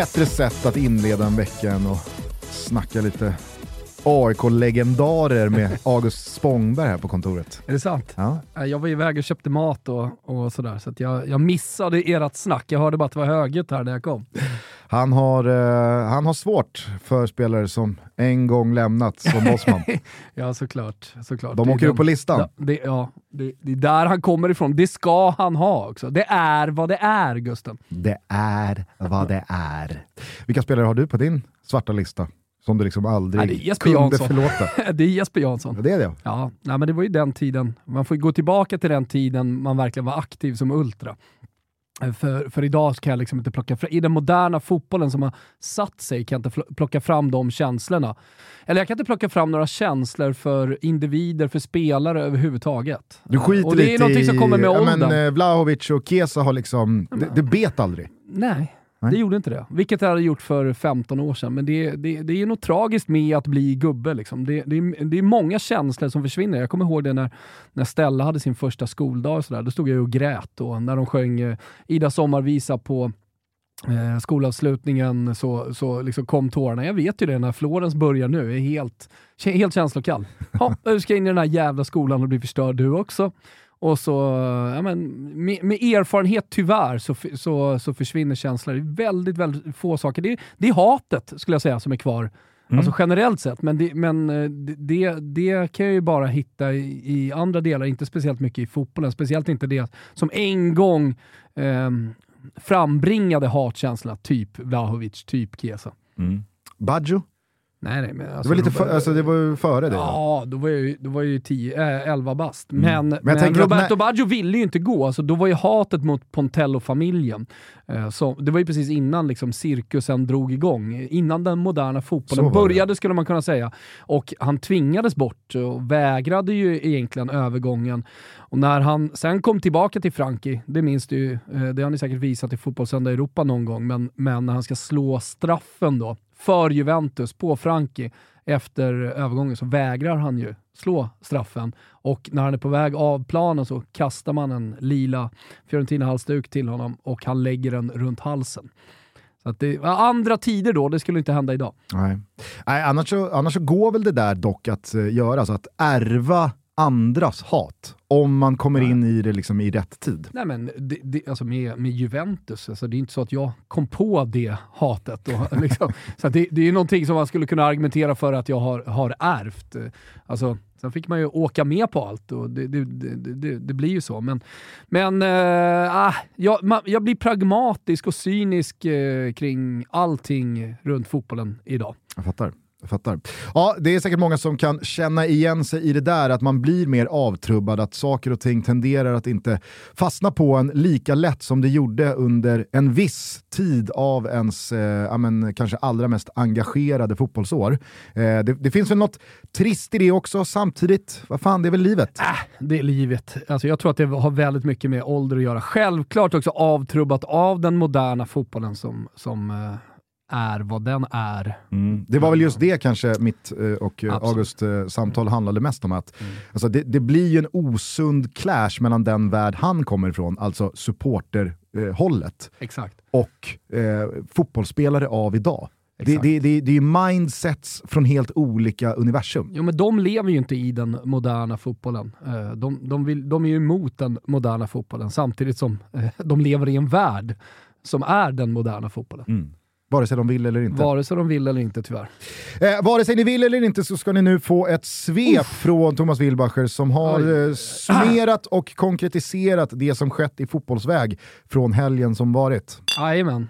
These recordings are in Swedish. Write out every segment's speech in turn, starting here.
bättre sätt att inleda en vecka än att snacka lite AIK-legendarer med August Spångberg här på kontoret. Är det sant? Ja. Jag var iväg och köpte mat och, och sådär, så att jag, jag missade ert snack. Jag hörde bara att det var högljutt här när jag kom. Han har, eh, han har svårt för spelare som en gång lämnat som bossman. ja, såklart. såklart. De Det åker upp på listan. Ja, det, ja det, det är där han kommer ifrån. Det ska han ha också. Det är vad det är, Gusten. Det är vad det är. Vilka spelare har du på din svarta lista? Som du liksom aldrig Ja, kunde Jansson. förlåta? det är Jesper Jansson. Ja, det är det. Ja, nej, men det var ju den tiden. Man får gå tillbaka till den tiden man verkligen var aktiv som ultra. För, för idag kan jag liksom inte plocka fram, i den moderna fotbollen som har satt sig kan jag inte plocka fram de känslorna. Eller jag kan inte plocka fram några känslor för individer, för spelare överhuvudtaget. Du skiter Och det är lite någonting som kommer med i, åldern. men, eh, Vlahovic och Kesa har liksom, det, det bet aldrig. Nej, Nej. det gjorde inte det. Vilket det hade gjort för 15 år sedan. Men det, det, det är något tragiskt med att bli gubbe. Liksom. Det, det, är, det är många känslor som försvinner. Jag kommer ihåg det när, när Stella hade sin första skoldag. Och så där. Då stod jag och grät. Och när de sjöng eh, Ida sommarvisa på eh, skolavslutningen så, så liksom kom tårarna. Jag vet ju det när Florens börjar nu. Jag är helt, helt känslokall. Ja, du ska in i den här jävla skolan och bli förstörd du också. Och så, ja men, med, med erfarenhet tyvärr så, så, så försvinner känslor. Det är väldigt, väldigt få saker. Det är, det är hatet skulle jag säga som är kvar. Alltså generellt sett, men, det, men eh, det- det, kan jag ju bara hitta i, i andra delar, inte speciellt mycket i fotbollen. Speciellt inte det som en gång ehm, frambringade hatkänslorna, typ Vlahovic, typ Chiesa. Baggio? Nej, nej, men Det alltså, var, lite för, alltså, det var ju före det. Ja, då var jag ju, då var jag ju 10, äh, 11 bast. Men, men, Mm. tänker att Roberto Baggio ville ju inte gå, alltså, då var ju hatet mot Pontello-familjen. Eh, så, det var ju precis innan liksom, cirkusen drog igång. Innan den moderna fotbollen var det. började skulle man kunna säga. Och han tvingades bort och vägrade ju egentligen övergången. Och när han sen kom tillbaka till Frankie, det minns du ju, eh, det har ni säkert visat i Fotbollssöndag Europa någon gång, men, men när han ska slå straffen då för Juventus på Frankie efter övergången så vägrar han ju slå straffen. Och när han är på väg av planen så kastar man en lila Fiorentina-halsduk till honom och han lägger den runt halsen. Så att det var andra tider då, det skulle inte hända idag. Nej. Nej, annars, så, annars så går väl det där dock att eh, göra, alltså att ärva andras hat om man kommer in i det liksom i rätt tid. Nej men det, det, alltså med, med Juventus, alltså det är inte så att jag kom på det hatet. Och, liksom, så det, det är någonting som man skulle kunna argumentera för att jag har, har ärvt. Alltså, sen fick man ju åka med på allt och det, det, blir ju så. Men, men äh, jag, man, jag blir pragmatisk och cynisk eh, kring allting runt fotbollen idag. Jag fattar. Jag fattar. Ja, det är säkert många som kan känna igen sig i det där, att man blir mer avtrubbad, att saker och ting tenderar att inte fastna på en lika lätt som det gjorde under en viss tid av ens, eh, ja, men, kanske allra mest engagerade fotbollsår. Eh, det, det finns väl något trist i det också, samtidigt, vad fan, det är väl livet? Äh, det är livet. Alltså jag tror att det har väldigt mycket med ålder att göra. Självklart också avtrubbat av den moderna fotbollen som, som eh, är vad den är. Mm. Det var väl just det kanske mitt eh, och eh, Absolut. August eh, samtal handlade mest om. att alltså, det, det blir ju en osund clash mellan den värld han kommer ifrån, alltså supporterhållet, Exakt. och eh, fotbollsspelare av idag. Det, det, det, det är ju mindsets från helt olika universum. Jo, men de lever ju inte i den moderna fotbollen. De, de, vill, de är ju emot den moderna fotbollen samtidigt som de lever i en värld som är den moderna fotbollen. Mm. Vare sig de vill eller inte. Vare sig de vill eller inte tyvärr. Eh, vare sig ni vill eller inte så ska ni nu få ett svep från Thomas Wilbacher som har eh, summerat och konkretiserat det som skett i fotbollsväg från helgen som varit. Jajamän.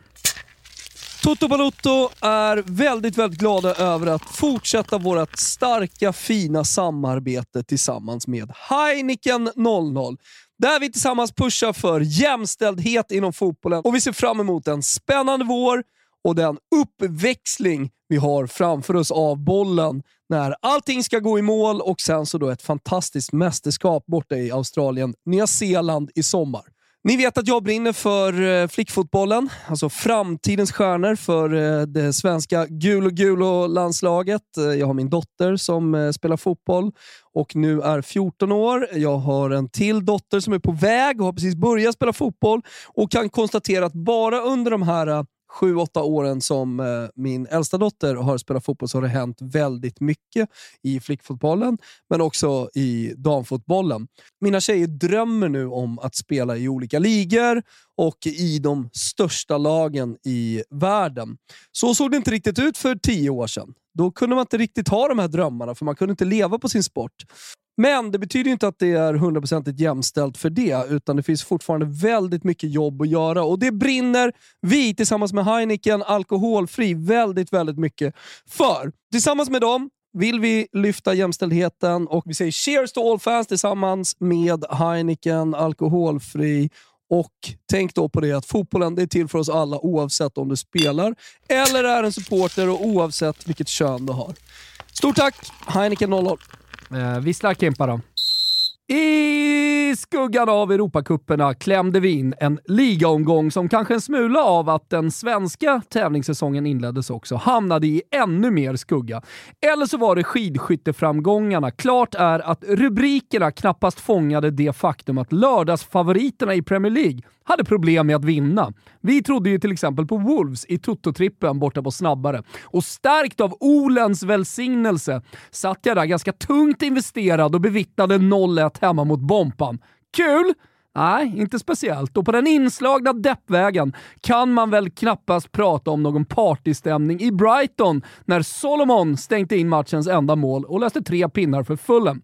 Toto Balotto är väldigt, väldigt glada över att fortsätta vårt starka, fina samarbete tillsammans med Heineken 00. Där vi tillsammans pushar för jämställdhet inom fotbollen och vi ser fram emot en spännande vår och den uppväxling vi har framför oss av bollen när allting ska gå i mål och sen så då ett fantastiskt mästerskap borta i Australien, Nya Zeeland i sommar. Ni vet att jag brinner för eh, flickfotbollen, alltså framtidens stjärnor för eh, det svenska gul och gulo landslaget. Eh, jag har min dotter som spelar fotboll och nu är 14 år. Jag har en till dotter som är på väg och har precis börjat spela fotboll och kan konstatera att bara under de här sju, åtta åren som eh, min äldsta dotter har spelat fotboll så har det hänt väldigt mycket i flickfotbollen, men också i damfotbollen. Mina tjejer drömmer nu om att spela i olika ligor och i de största lagen i världen. Så såg det inte riktigt ut för tio år sedan. Då kunde man inte riktigt ha de här drömmarna, för man kunde inte leva på sin sport. Men det betyder inte att det är hundraprocentigt jämställt för det, utan det finns fortfarande väldigt mycket jobb att göra och det brinner vi tillsammans med Heineken Alkoholfri väldigt, väldigt mycket för. Tillsammans med dem vill vi lyfta jämställdheten och vi säger cheers to all fans tillsammans med Heineken Alkoholfri. Och tänk då på det att fotbollen det är till för oss alla oavsett om du spelar eller är en supporter och oavsett vilket kön du har. Stort tack Heineken 00. Eh, vissla Kimpa då. I skuggan av Europacuperna klämde vi in en ligaomgång som kanske en smula av att den svenska tävlingssäsongen inleddes också hamnade i ännu mer skugga. Eller så var det skidskytteframgångarna. Klart är att rubrikerna knappast fångade det faktum att lördagsfavoriterna i Premier League hade problem med att vinna. Vi trodde ju till exempel på Wolves i Toto-trippen borta på Snabbare. Och stärkt av Olens välsignelse satt jag där ganska tungt investerad och bevittnade 0-1 hemma mot Bompan. Kul! Nej, inte speciellt. Och på den inslagna deppvägen kan man väl knappast prata om någon partystämning i Brighton när Solomon stängde in matchens enda mål och löste tre pinnar för fullen.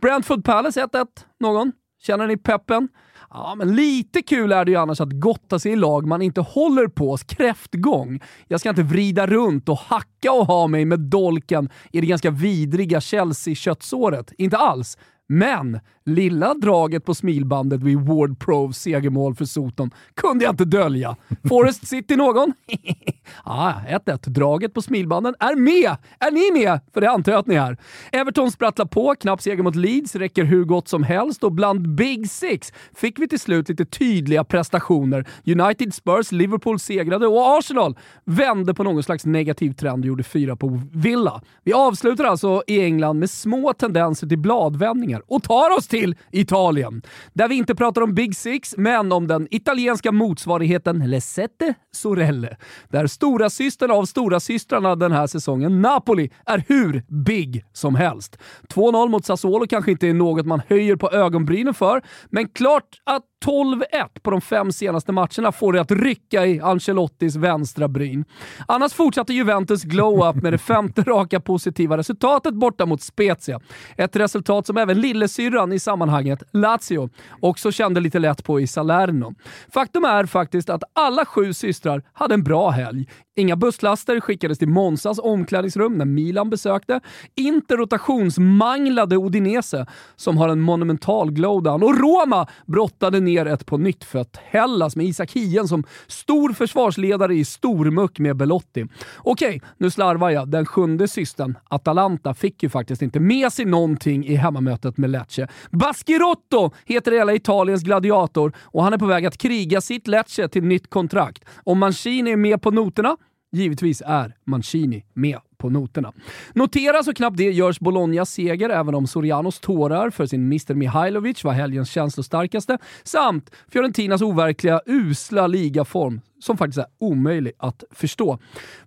Brentford Palace 1-1. Någon? Känner ni peppen? Ja, men lite kul är det ju annars att gotta sig i lag man inte håller på kräftgång. Jag ska inte vrida runt och hacka och ha mig med dolken i det ganska vidriga Chelsea-köttsåret. Inte alls. Men lilla draget på smilbandet vid Ward Provs segermål för Soton kunde jag inte dölja. Forest City någon? ah, 1-1. Draget på smilbanden är med! Är ni med? För det antar jag att ni är. Everton sprattlar på, knapp seger mot Leeds, räcker hur gott som helst och bland Big Six fick vi till slut lite tydliga prestationer. United, Spurs, Liverpool segrade och Arsenal vände på någon slags negativ trend och gjorde fyra på Villa. Vi avslutar alltså i England med små tendenser till bladvändningar och tar oss till Italien. Där vi inte pratar om Big Six, men om den italienska motsvarigheten Lesette Sorelle. Där stora systern av stora systrarna den här säsongen, Napoli, är hur big som helst. 2-0 mot Sassuolo kanske inte är något man höjer på ögonbrynen för, men klart att 12-1 på de fem senaste matcherna får det att rycka i Ancelottis vänstra bryn. Annars fortsatte Juventus glow-up med det femte raka positiva resultatet borta mot Spezia. Ett resultat som även lillasyrran i sammanhanget, Lazio, också kände lite lätt på i Salerno. Faktum är faktiskt att alla sju systrar hade en bra helg. Inga busslaster skickades till Monsas omklädningsrum när Milan besökte. Inte rotationsmanglade Odinese, som har en monumental glowdown. Och Roma brottade ner ett på nyttfött Hellas med Isak Hien som stor försvarsledare i stormuck med Belotti. Okej, nu slarvar jag. Den sjunde systern, Atalanta, fick ju faktiskt inte med sig någonting i hemmamötet med Lecce. Baschirotto heter hela Italiens gladiator och han är på väg att kriga sitt Lecce till nytt kontrakt. Om Mancini är med på noterna Givetvis är Mancini med på noterna. Notera så knappt det görs Bolognas seger, även om Sorianos tårar för sin Mr Mihailovic var helgens känslostarkaste, samt Fiorentinas overkliga, usla ligaform som faktiskt är omöjlig att förstå.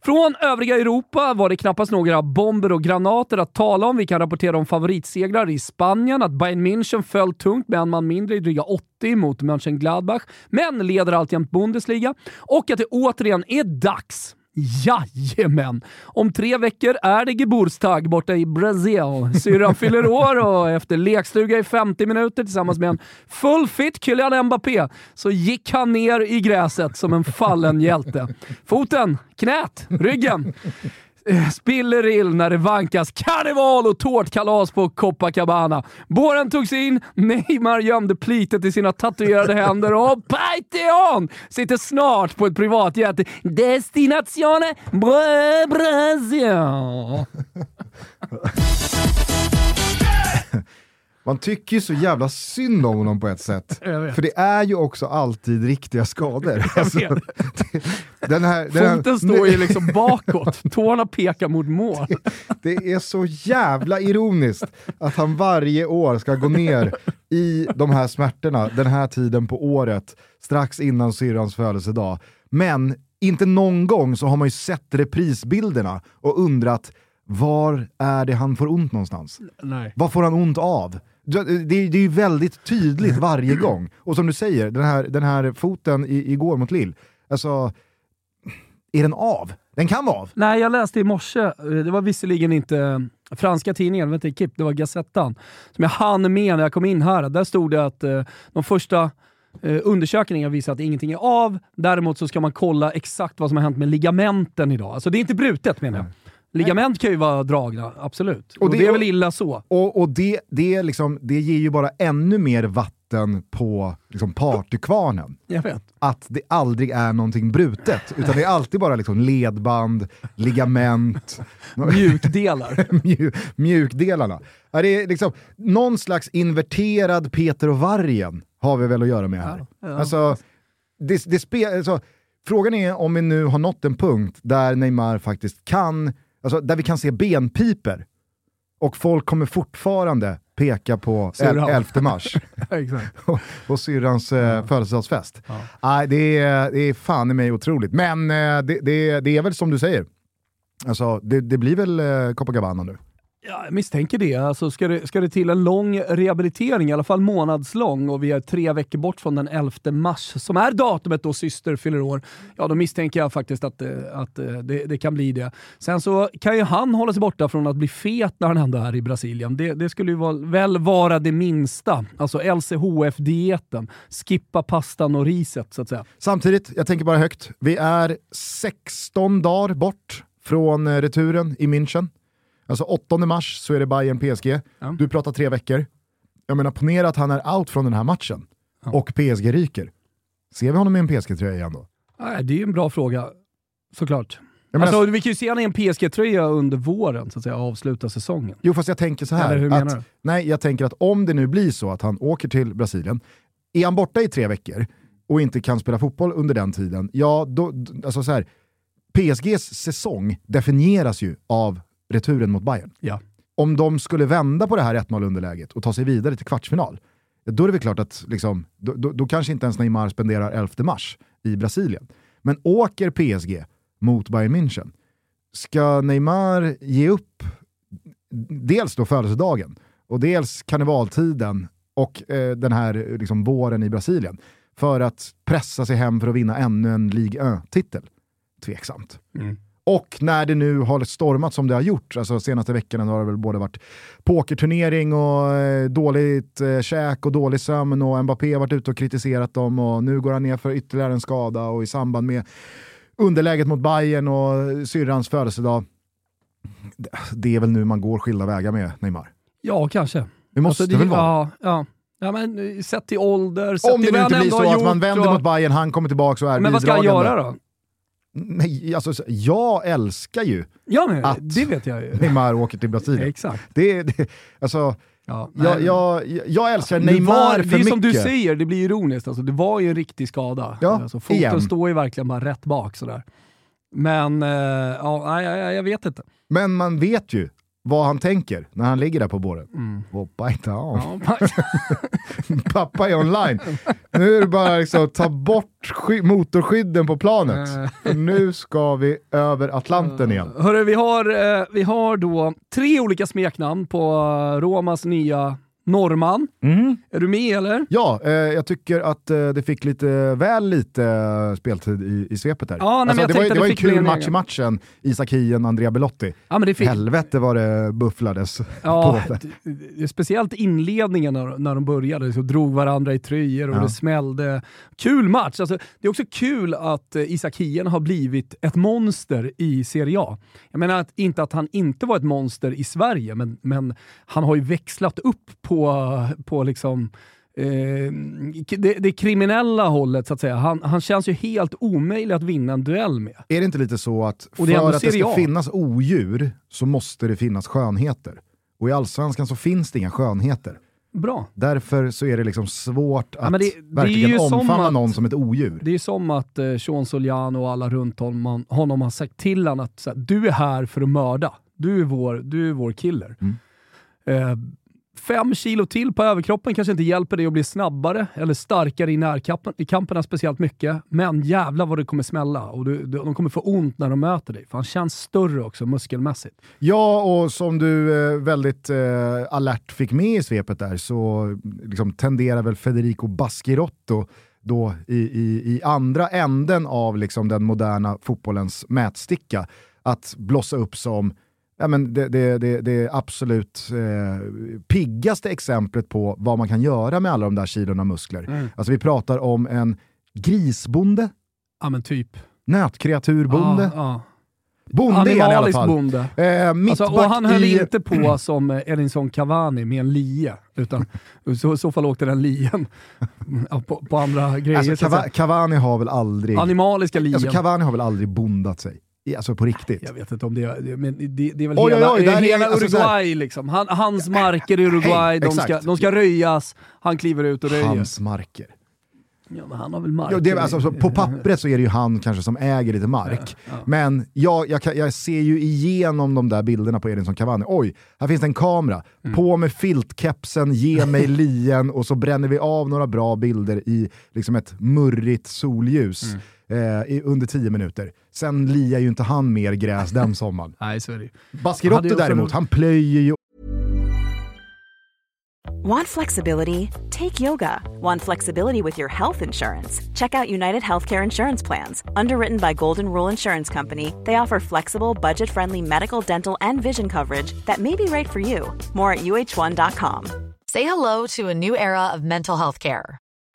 Från övriga Europa var det knappast några bomber och granater att tala om. Vi kan rapportera om favoritsegrar i Spanien, att Bayern München föll tungt med en man mindre i dryga 80 mot Mönchengladbach, men leder alltjämt Bundesliga. Och att det återigen är dags Jajamän! Om tre veckor är det Geburtstag borta i Brasil. Syrran fyller år och efter lekstuga i 50 minuter tillsammans med en full fit Kylian Mbappé så gick han ner i gräset som en fallen hjälte. Foten, knät, ryggen. Spiller ill när det vankas karneval och tårtkalas på Copacabana. Båren togs in, Neymar gömde plitet i sina tatuerade händer och Paiteon sitter snart på ett privatjet. Destinazione Brasil. man tycker ju så jävla synd om honom på ett sätt. För det är ju också alltid riktiga skador. Alltså, det, den här, den Foten här, står ju liksom bakåt, tårna pekar mot mål. Det är så jävla ironiskt att han varje år ska gå ner i de här smärtorna den här tiden på året, strax innan syrrans födelsedag. Men inte någon gång så har man ju sett reprisbilderna och undrat var är det han får ont någonstans? Nej. Vad får han ont av? Det, det, är ju väldigt tydligt varje gång. Och som du säger, den här, den här foten i, igår mot Lill, alltså, är den av? Den kan vara av. Nej, jag läste i morse, eh, det var visserligen inte franska tidningen, inte, Kip, det var Gazettan, som jag hann med när jag kom in här. Där stod det att eh, de första eh, undersökningarna visar att ingenting är av. Däremot så ska man kolla exakt vad som har hänt med ligamenten idag. Alltså det är inte brutet menar jag. Ligament kan ju vara dragna, absolut. Och, Och det, det- är väl illa så. Och, och det, det, är liksom, det ger ju bara ännu mer vatten på liksom, partykvarnen. Jag vet. Att det aldrig är någonting brutet, utan det är alltid bara liksom ledband, ligament, Mjukdelar. mju, mjukdelarna. Ja, det är liksom, någon slags inverterad Peter och Vargen har vi väl att göra med här. Ja. Alltså, det, det spe, alltså, frågan är om vi nu har nått en punkt där Neymar faktiskt kan, alltså, där vi kan se benpiper och folk kommer fortfarande peka på el- Syrran. 11 mars och, och syrrans eh, födelsedagsfest. Nej, det, är, det är fan i mig otroligt. Men eh, det, det, det är väl som du säger, alltså, det, det blir väl eh, Copacabana nu. Ja, jag misstänker det. Alltså, ska, det. ska det till en lång rehabilitering, i alla fall månadslång, och vi är tre veckor bort från den 11 mars, som är datumet då syster fyller år, ja då misstänker jag faktiskt att, eh, att eh, det, det kan bli det. Sen så kan ju han hålla sig borta från att bli fet när han ändå är i Brasilien. Det, det skulle ju vara, väl vara det minsta. Alltså LCHF-dieten. Skippa pastan och riset så att säga. Samtidigt, jag tänker bara högt, vi är 16 dagar bort från eh, returen i München. Alltså 8 mars så är det Bayern PSG. Ja. Du pratar tre veckor. Jag menar, ponera att han är out från den här matchen Ja. och PSG ryker. Ser vi honom i en PSG-tröja igen då? Nej, det är ju en bra fråga, såklart. Jag menar, Alltså, vi kan ju se honom i en PSG-tröja under våren, så att säga, avsluta säsongen. Jo fast jag tänker så här. Eller hur menar att, du? nej, jag tänker att om det nu blir så att han åker till Brasilien, är han borta i tre veckor och inte kan spela fotboll under den tiden, ja då, alltså så här, PSGs säsong definieras ju av returen mot Bayern. Ja. Om de skulle vända på det här 1-0 underläget och ta sig vidare till kvartsfinal, då är det väl klart att liksom, då, då, då kanske inte ens Neymar spenderar 11 mars i Brasilien. Men åker PSG mot Bayern München, ska Neymar ge upp dels då födelsedagen och dels karnevaltiden och eh, den här liksom, våren i Brasilien för att pressa sig hem för att vinna ännu en Ligue 1-titel? Tveksamt. Mm. Och när det nu har stormat som det har gjort, alltså senaste veckorna har det väl både varit pokerturnering och eh, dåligt eh, käk och dålig sömn och Mbappé har varit ute och kritiserat dem och nu går han ner för ytterligare en skada och i samband med underläget mot Bayern och syrrans födelsedag. Det- är väl nu man går skilda vägar med Neymar. Ja, kanske. Det måste Alltså, det väl vara? Ja, ja. ja men eh, sett till ålder, sett Om det till nu inte blir så att man vänder och- mot Bayern, han kommer tillbaka och är Men vad ska han göra då? Nej, alltså, så- jag älskar ju Ja, men, Att- det vet jag ju. Neymar åker till Brasilien. Exakt. Det, det, alltså, Ja, jag, jag, jag älskar Det Neymar var, för det är mycket. som du säger, det blir ironiskt. Alltså, det var ju en riktig skada. Ja, alltså, foten igen. står ju verkligen bara rätt bak sådär. Men, eh, ja, jag, jag vet inte. Men man vet ju vad han tänker när han ligger där på båren. Mm. Hoppa inte av. Ja, Pappa är online. Nu är det bara liksom ta bort sky- motorskydden på planet. Eh. Nu ska vi över Atlanten igen. Hörru, vi har, eh, vi har då tre olika smeknamn på eh, Romas nya norrman. Är du med eller? Ja, eh, jag tycker att eh, det fick lite väl lite eh, speltid i, i svepet där. Alltså, Ja, nej, jag det var, tänkte det var det en kul match i matchen, Isak Hien, Andrea Belotti. Ja, men det fick, Helvete vad det bufflades Ja, på det. speciellt inledningen när, när de började, så drog varandra i tröjor och Ja. det smällde. Kul match! Alltså, det är också kul att eh, Isak Hien har blivit ett monster i Serie A. Jag menar att, inte att han inte var ett monster i Sverige, men, men han har ju växlat upp på, på liksom Eh, det, det kriminella hållet så att säga. Han, han känns ju helt omöjlig att vinna en duell med. Är det inte lite så att det för ändå att det ska finnas odjur så måste det finnas skönheter? Och i Allsvenskan så finns det inga skönheter. Bra. Därför så är det liksom svårt att Ja, det- det verkligen omfamna att- någon som ett odjur. Det är som att eh, Sean Soliano och alla runt honom, honom har sagt till honom att här, du är här för att mörda. Du är vår, du är vår killer. Mm. Eh, fem kilo till på överkroppen kanske inte hjälper dig att bli snabbare eller starkare i närkampen, i speciellt mycket. Men jävla vad det kommer smälla och du, du, de kommer få ont när de möter dig. För han känns större också muskelmässigt. Ja, och som du eh, väldigt eh, alert fick med i svepet där så liksom, tenderar väl Federico Baschirotto då i, i, i andra änden av liksom, den moderna fotbollens mätsticka att blossa upp som ja, men det, det, det, det absolut eh, piggaste exemplet på vad man kan göra med alla de där kilorna muskler. Alltså vi pratar om en grisbonde, Ja men typ. nötkreaturbonde, Ja, ja. bonde är han i alla Animalisk fall. bonde. Eh, Alltså, och han höll i... inte på som Edinson Cavani med en lie, utan så, i så fall åkte den lien på, på andra grejer. Alltså, så Cava- säga. Cavani har väl aldrig... Animaliska lien. Alltså, Cavani har väl aldrig bondat sig? Alltså på riktigt. jag vet inte om det är, men det, det är väl Oj, oj, hela, oj, där är- hela alltså, så här- Uruguay liksom. Han, hans marker i Uruguay, Hej, de, ska, de ska röjas, han kliver ut och röjer. Hans marker. Ja, men han har väl marker. Ja, det, är- alltså, så på pappret så är det ju han kanske som äger lite mark. Men jag, jag, jag ser ju igenom de där bilderna på Edinson Cavani. Oj, här finns det en kamera. Mm. På med filtkepsen, ge mig lien och så bränner vi av några bra bilder i liksom ett murrigt solljus Mm. Eh, i, under tio minuter. Sen liar ju inte han mer gräs den sommaren. Nej, så är det också- däremot, han plöjer ju Want flexibility? Take yoga. Want flexibility with your health insurance? Check out United Healthcare Insurance Plans. Underwritten by Golden Rule Insurance Company, they offer flexible, budget friendly medical, dental, and vision coverage that may be right for you. More at uh1.com. Say hello to a new era of mental health care.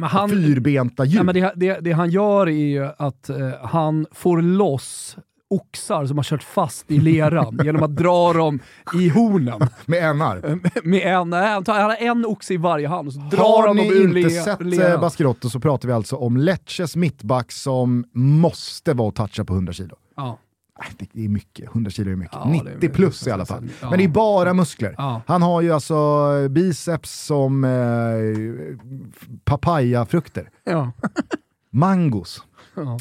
Ja, han- fyrbenta djur. Ja, men det, det, det han gör är ju att eh, han får loss oxar som har kört fast i leran genom att dra dem i hornen. med enar. Med en, han, tar, han har en oxe i varje hand och så drar Har han dem ni ur inte le, sett eh, leran. Baschirotto så pratar vi alltså om Lecces mittback som måste vara och toucha på 100 kilo. Ja. Nej, Det är mycket, 100 kilo är mycket. Ja, det är 90 plus i alla fall. ja. Men det är bara muskler. Ja. Han har ju alltså biceps som eh, papayafrukter. Mangos.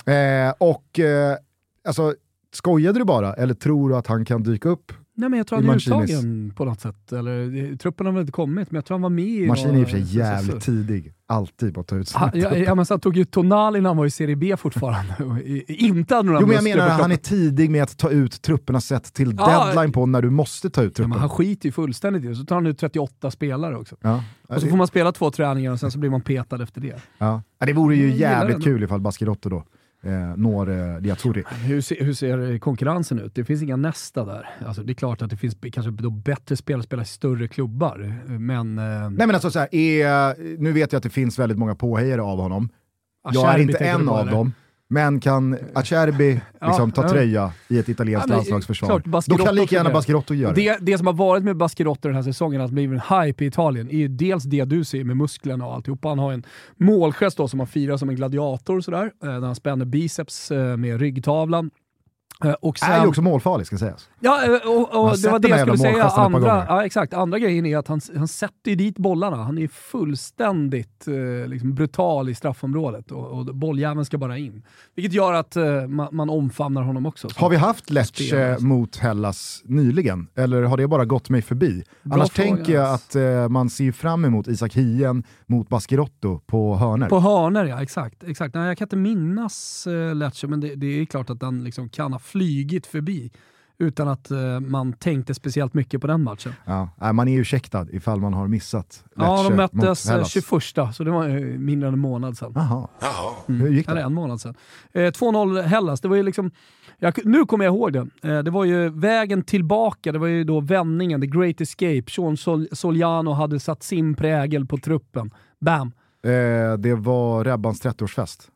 Eh, och eh, alltså, skojade du bara eller tror du att han kan dyka upp? Nej men jag tror han är uttagen på något sätt. Eller, truppen har väl inte kommit, men jag tror han var med i... Mancini är i och för sig några- jävligt tidig. Alltid på att ta ut sin Han, trupp. ja, ja, men så han tog ju Tonali när han var i Serie B fortfarande inte hade några Jo men jag menar han är tidig med att ta ut trupperna sett till Ja, deadline på när du måste ta ut Ja, truppen. men han skiter ju fullständigt i det. Så tar han ut 38 spelare också. Ja. Och så får man spela två träningar och sen så blir man petad efter det. Ja. Ja, det vore ju jävligt kul ifall Baschirotto då eh, når eh, Diazzurri. Hur, se, hur ser konkurrensen ut? Det finns inga nästa där. Alltså, det är klart att det finns kanske då bättre spelare spelar i större klubbar, men... Eh, Nej men alltså så här, är, nu vet jag att det finns väldigt många påhejare av honom. Jag är inte en av dem. Men kan Acerbi liksom ta ja. tröja i ett italienskt Ja, landslagsförsvar, klart, då kan lika gärna det. Baschirotto göra det. Det, det som har varit med Baschirotto den här säsongen, att blivit en hype i Italien, är ju dels det du ser med musklerna och alltihopa. Han har en målgest då som han firar som en gladiator sådär, eh, när han spänner biceps eh, med ryggtavlan. Eh, Och Är ju också målfarlig ska sägas. Ja, eh, och, och, det var de det jag skulle säga. Andra, ja, exakt. Andra grejen är att han, han sätter ju dit bollarna. Han är fullständigt eh, liksom brutal i straffområdet och, och bolljäveln ska bara in. Vilket gör att eh, man, man omfamnar honom också. Har vi haft Lecce spelare. mot Hellas nyligen? Eller har det bara gått mig förbi? Bra Annars fråga, tänker jag alltså. att eh, man ser fram emot Isak Hien mot Baskirotto på hörner. På hörner ja, exakt. exakt. Nej, jag kan inte minnas uh, Lecce, men det, det är klart att den liksom kan ha flygit förbi utan att eh, man tänkte speciellt mycket på den matchen. Ja, man är ju ursäktad ifall man har missat Ja, Lecce de mot möttes eh, Hellas. 21, så det var eh, mindre än en månad sedan. Jaha. Hur gick Eller det? en månad sedan. Eh, 2-0 Hellas, det var ju liksom, jag, nu kommer jag ihåg det. Eh, det var ju vägen tillbaka, det var ju då vändningen, the great escape. Sean Sol Soliano hade satt sin prägel på truppen. Bam! Eh, det var Rebbans 30-årsfest.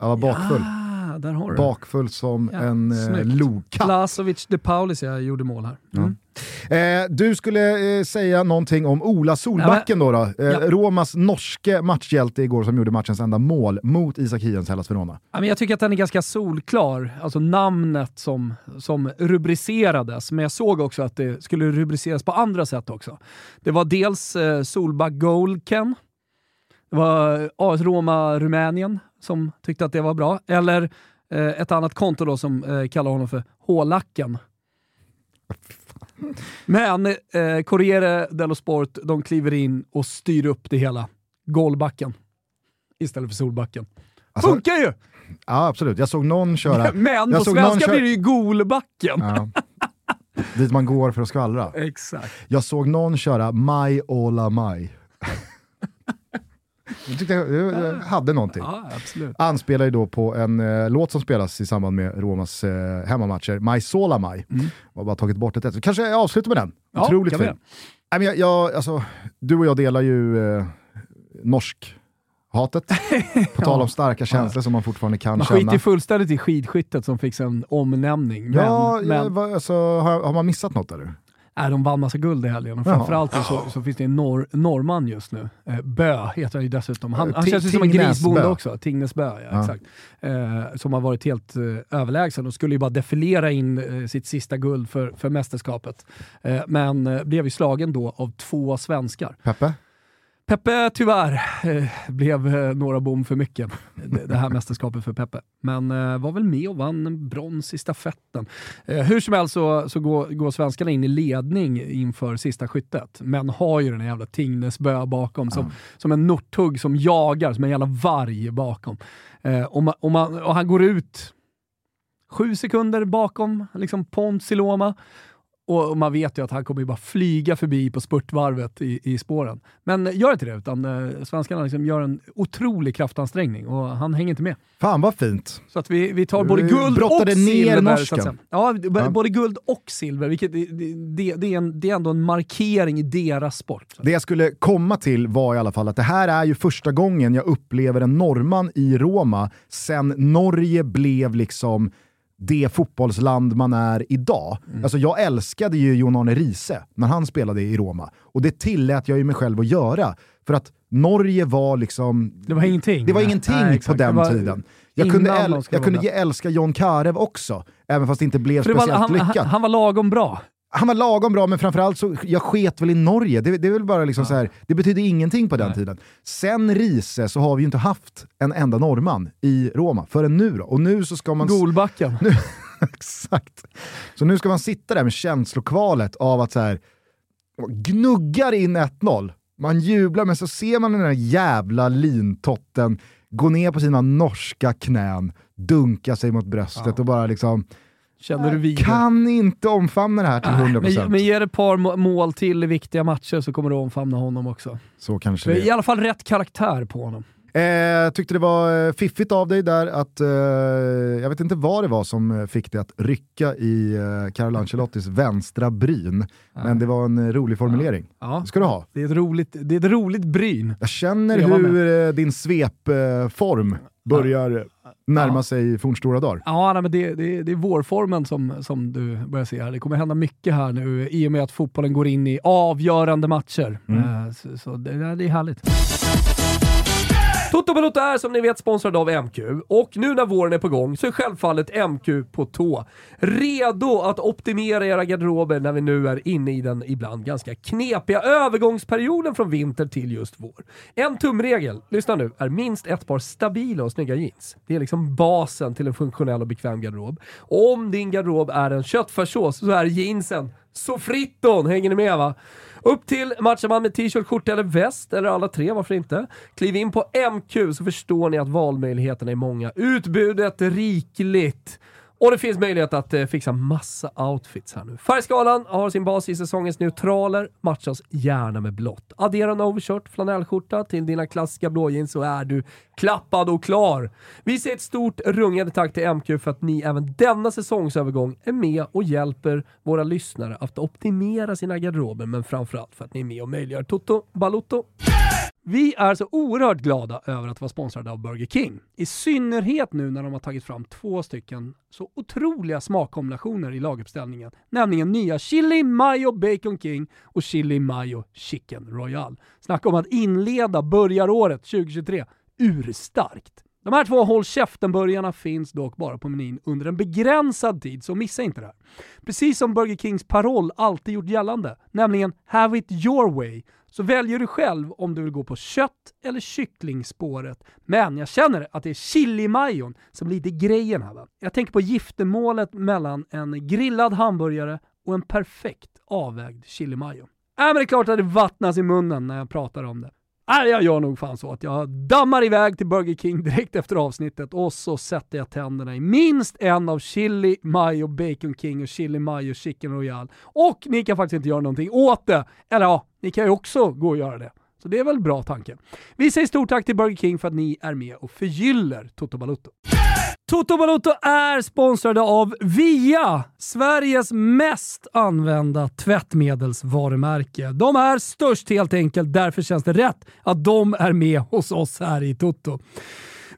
Jag var bakfull. Ah, där har du. Bakfull som Ja, en eh, snyggt. lokatt. Lazovic de Paulis jag gjorde mål här. Mm. Eh, du skulle eh, säga någonting om Ola Solbacken då. då. Eh, Ja. Romas norske matchhjälte igår som gjorde matchens enda mål mot Isak Hiens Hellas Verona. Ja, men jag tycker att den är ganska solklar, alltså namnet som, som rubricerades. Men jag såg också att det skulle rubriceras på andra sätt också. Det var dels eh, Solback Golken, det var AS Roma Rumänien som tyckte att det var bra. Eller eh, ett annat konto då som eh, kallar honom för Hålacken. Men eh, Corriere dello Sport, de kliver in och styr upp det hela. Golbacken istället för Solbacken. Alltså, Funkar ju! ja, absolut. Jag såg någon köra... Men på svenska blir det ju Golbacken. Ja. Dit man går för att skvallra. Exakt. Jag såg någon köra Maj Ola Maj. Jag tyckte jag, jag hade någonting. Ja, absolut. Anspelar ju då på en eh, låt som spelas i samband med Romas eh, hemmamatcher, Maj Sola Maj. Mm. Har bara tagit bort ett ett. Kanske jag avslutar med den. Ja, Otroligt fin. Nej, men jag, jag, alltså, du och jag delar ju eh, norsk hatet. På tal om starka känslor som man fortfarande kan Man känna. skiter ju fullständigt i skidskyttet som fick en omnämning. Men, ja, men ja, alltså, har, har man missat något eller? Nej, de vann massa guld i helgen. Och Jaha. framförallt så, så finns det en norr, norrman just nu. Eh, Bö heter han ju dessutom. Han, han Ti- känns ju som en grisbonde också. Tingnes Bö, ja, Ja. exakt. Eh, som har varit helt eh, överlägsen och skulle ju bara defilera in eh, sitt sista guld för, för mästerskapet. Eh, men eh, blev ju slagen då av två svenskar. Peppe? Peppe tyvärr eh, blev eh, några bom för mycket, det, här mästerskapet för Peppe. Men eh, var väl med och vann brons i stafetten. Hur som helst så, så går, går svenskarna in i ledning inför sista skyttet, men har ju den här jävla Tingnesbö bakom som, som en northugg som jagar, som en jävla varg bakom. Och, man, och, man, och han går ut sju sekunder bakom liksom Pont Siloma. Och och man vet ju att han kommer ju bara flyga förbi på spurtvarvet i, i spåren. Men gör inte det, utan eh, svenskarna liksom gör en otrolig kraftansträngning och han hänger inte med. Fan vad fint. Så att vi, vi tar både guld och brottade ner silver. norsken. Ja, Ja. både guld och silver, vilket det, det, det, är en, det är ändå en markering i deras sport. Det jag skulle komma till var i alla fall att det här är ju första gången jag upplever en norrman i Roma sen Norge blev liksom det fotbollsland man är idag. Mm. Alltså jag älskade ju Jon Arne Riise när han spelade i Roma. Och det tillät jag ju mig själv att göra. För att Norge var liksom... Det var ingenting. Det var ingenting Nej, på den var tiden. Jag kunde, äl- jag kunde älska John Karev också, även fast det inte blev det var, speciellt han, lyckat. han, han var lagom bra. Han var lagom bra, men framförallt så, jag sket väl i Norge. Det, det är väl bara liksom så här, det betydde ingenting på den Nej. tiden. Sen Riese så har vi ju inte haft en enda norrman i Roma, förrän nu då. Och nu så ska man... Golbacken. Exakt. Så nu ska man sitta där med känslokvalet av att så här, gnuggar in 1-0, man jublar, men så ser man den där jävla lintotten gå ner på sina norska knän, dunka sig mot bröstet och bara liksom Känner du vid det? kan inte omfamna det här till 100%. Men, men ger ett par må- mål till i viktiga matcher så kommer du omfamna honom också. så kanske det är. I alla fall rätt karaktär på honom. Eh, tyckte det var eh, fiffigt av dig där att, eh, jag vet inte vad det var som eh, fick dig att rycka i eh, Carlo Ancelottis vänstra bryn, men det var en eh, rolig formulering. Ja. Det ska du ha. Det är ett roligt, det är ett roligt bryn. Jag känner var hur eh, din svepform börjar närma sig fornstora dagar. Ja, nej, men det, det, det är vårformen som, som du börjar se här. Det kommer hända mycket här nu i och med att fotbollen går in i avgörande matcher. Mm. Eh, Så, så det, det är härligt. Toto Balotto är som ni vet sponsrad av MQ och nu när våren är på gång så är självfallet MQ på tå. Redo att optimera era garderober när vi nu är inne i den ibland ganska knepiga övergångsperioden från vinter till just vår. En tumregel, lyssna nu, är minst ett par stabila och snygga jeans. Det är liksom basen till en funktionell och bekväm garderob. Om din garderob är en köttfärssås så är jeansen så fritton, hänger ni med va? Upp till matchar man med t-shirt, skjorta eller väst, eller alla tre, varför inte? Kliv in på MQ så förstår ni att valmöjligheterna är många. Utbudet rikligt. Och det finns möjlighet att eh, fixa massa outfits här nu. Färgskalan har sin bas i säsongens neutraler, matchas gärna med blått. Addera en overshirt, flanellskjorta till dina klassiska blåjeans så är du klappad och klar. Vi säger ett stort rungande tack till MQ för att ni även denna säsongsövergång är med och hjälper våra lyssnare att optimera sina garderober, men framförallt för att ni är med och möjliggör Toto Balotto. Vi är så oerhört glada över att vara sponsrade av Burger King. I synnerhet nu när de har tagit fram två stycken så otroliga smakkombinationer i laguppställningen. Nämligen nya Chili Mayo Bacon King och Chili Mayo Chicken Royal. Snacka om att inleda börjaråret 2023 urstarkt. De här två håll käften-burgarna finns dock bara på menyn under en begränsad tid, så missa inte det här. Precis som Burger Kings paroll alltid gjort gällande, nämligen “Have it your way”, så väljer du själv om du vill gå på kött eller kycklingspåret. Men jag känner att det är chilimajon som blir lite grejen här. Va? Jag tänker på giftermålet mellan en grillad hamburgare och en perfekt avvägd chilimajo. Äh, men det är klart att det vattnas i munnen när jag pratar om det. Nej, jag gör nog fan så att jag dammar iväg till Burger King direkt efter avsnittet och så sätter jag tänderna i minst en av Chili Mayo Bacon King och Chili Mayo Chicken Royal. Och ni kan faktiskt inte göra någonting åt det. Eller ja, ni kan ju också gå och göra det. Så det är väl bra tanke. Vi säger stort tack till Burger King för att ni är med och förgyller Toto Balutto. Toto Balotto är sponsrade av VIA, Sveriges mest använda tvättmedelsvarumärke. De är störst helt enkelt, därför känns det rätt att de är med hos oss här i Toto.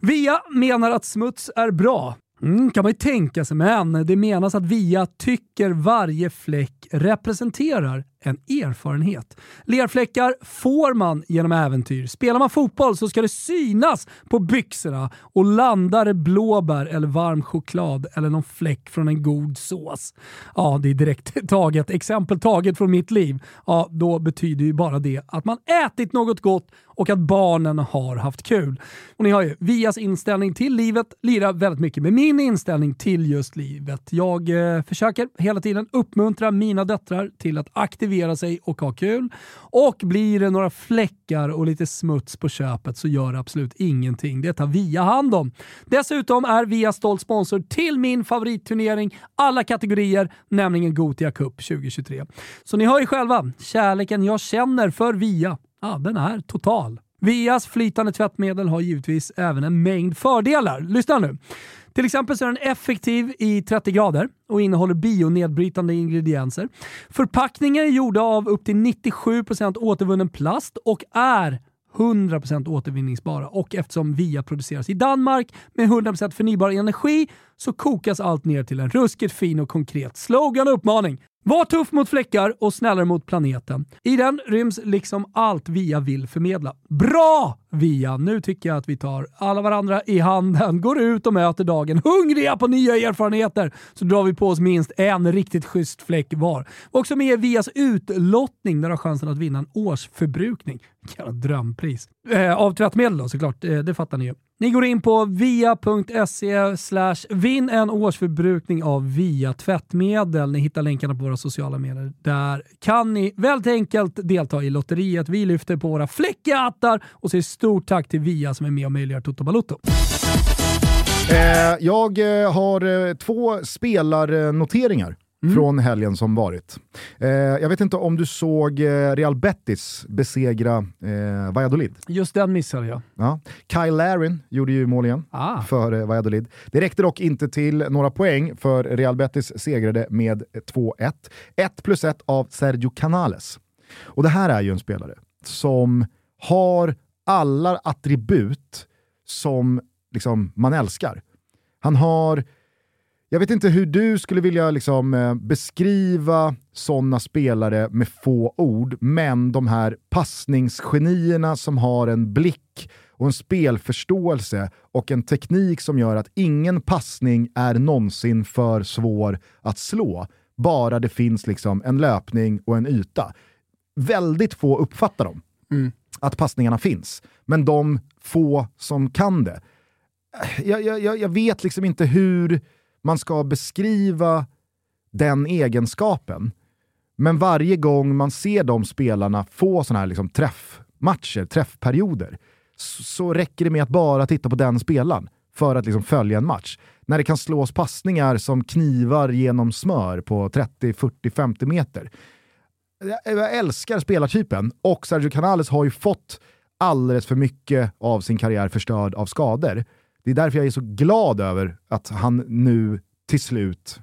VIA menar att smuts är bra. Mm, kan man ju tänka sig, men det menas att VIA tycker varje fläck representerar en erfarenhet. Lerfläckar får man genom äventyr. Spelar man fotboll så ska det synas på byxorna och landar det blåbär eller varm choklad eller någon fläck från en god sås. Ja, det är direkt taget, exempel taget från mitt liv. Ja, då betyder ju bara det att man ätit något gott och att barnen har haft kul. Och ni har ju Vias inställning till livet lirar väldigt mycket med min inställning till just livet. Jag eh, försöker hela tiden uppmuntra mina döttrar till att aktivera sig och ha kul. Och blir det några fläckar och lite smuts på köpet så gör det absolut ingenting. Det tar Via hand om. Dessutom är Via stolt sponsor till min favoritturnering alla kategorier, nämligen Gotia Cup 2023. Så ni hör ju själva, kärleken jag känner för Via, ja, den är total. Vias flytande tvättmedel har givetvis även en mängd fördelar. Lyssna nu. Till exempel så är den effektiv i 30 grader och innehåller bionedbrytande ingredienser. Förpackningar är gjorda av upp till 97% återvunnen plast och är 100% återvinningsbara och eftersom VIA produceras i Danmark med 100% förnybar energi så kokas allt ner till en ruskigt fin och konkret slogan och uppmaning. Var tuff mot fläckar och snällare mot planeten. I den ryms liksom allt VIA vill förmedla. Bra VIA! Nu tycker jag att vi tar alla varandra i handen, går ut och möter dagen hungriga på nya erfarenheter, så drar vi på oss minst en riktigt schysst fläck var. Också med Vias utlottning där du har chansen att vinna en årsförbrukning. Jävla drömpris. Eh, av tvättmedel då såklart, eh, det fattar ni ju. Ni går in på via.se slash vinn en årsförbrukning av Via tvättmedel. Ni hittar länkarna på våra sociala medier. Där kan ni väldigt enkelt delta i lotteriet. Vi lyfter på våra fläckhattar och säger stort tack till Via som är med och möjliggör Toto Balutto. Eh, jag eh, har eh, två spelarnoteringar mm. från helgen som varit. Eh, jag vet inte om du såg Real Betis besegra eh, Valladolid? Just den missade jag. Ja. Kyle Larin gjorde ju mål igen ah. för eh, Valladolid. Det räckte dock inte till några poäng för Real Betis segrade med 2-1. 1 plus 1 av Sergio Canales. Och det här är ju en spelare som har alla attribut som liksom, man älskar. Han har jag vet inte hur du skulle vilja liksom, eh, beskriva sådana spelare med få ord, men de här passningsgenierna som har en blick och en spelförståelse och en teknik som gör att ingen passning är någonsin för svår att slå, bara det finns liksom en löpning och en yta. Väldigt få uppfattar dem, mm att passningarna finns. Men de få som kan det, jag, jag, jag vet liksom inte hur man ska beskriva den egenskapen. Men varje gång man ser de spelarna få sådana här liksom träffmatcher, träffperioder, så räcker det med att bara titta på den spelaren för att liksom följa en match. När det kan slås passningar som knivar genom smör på 30, 40, 50 meter. Jag älskar spelartypen och Sergio Canales har ju fått alldeles för mycket av sin karriär förstörd av skador. Det är därför jag är så glad över att han nu till slut,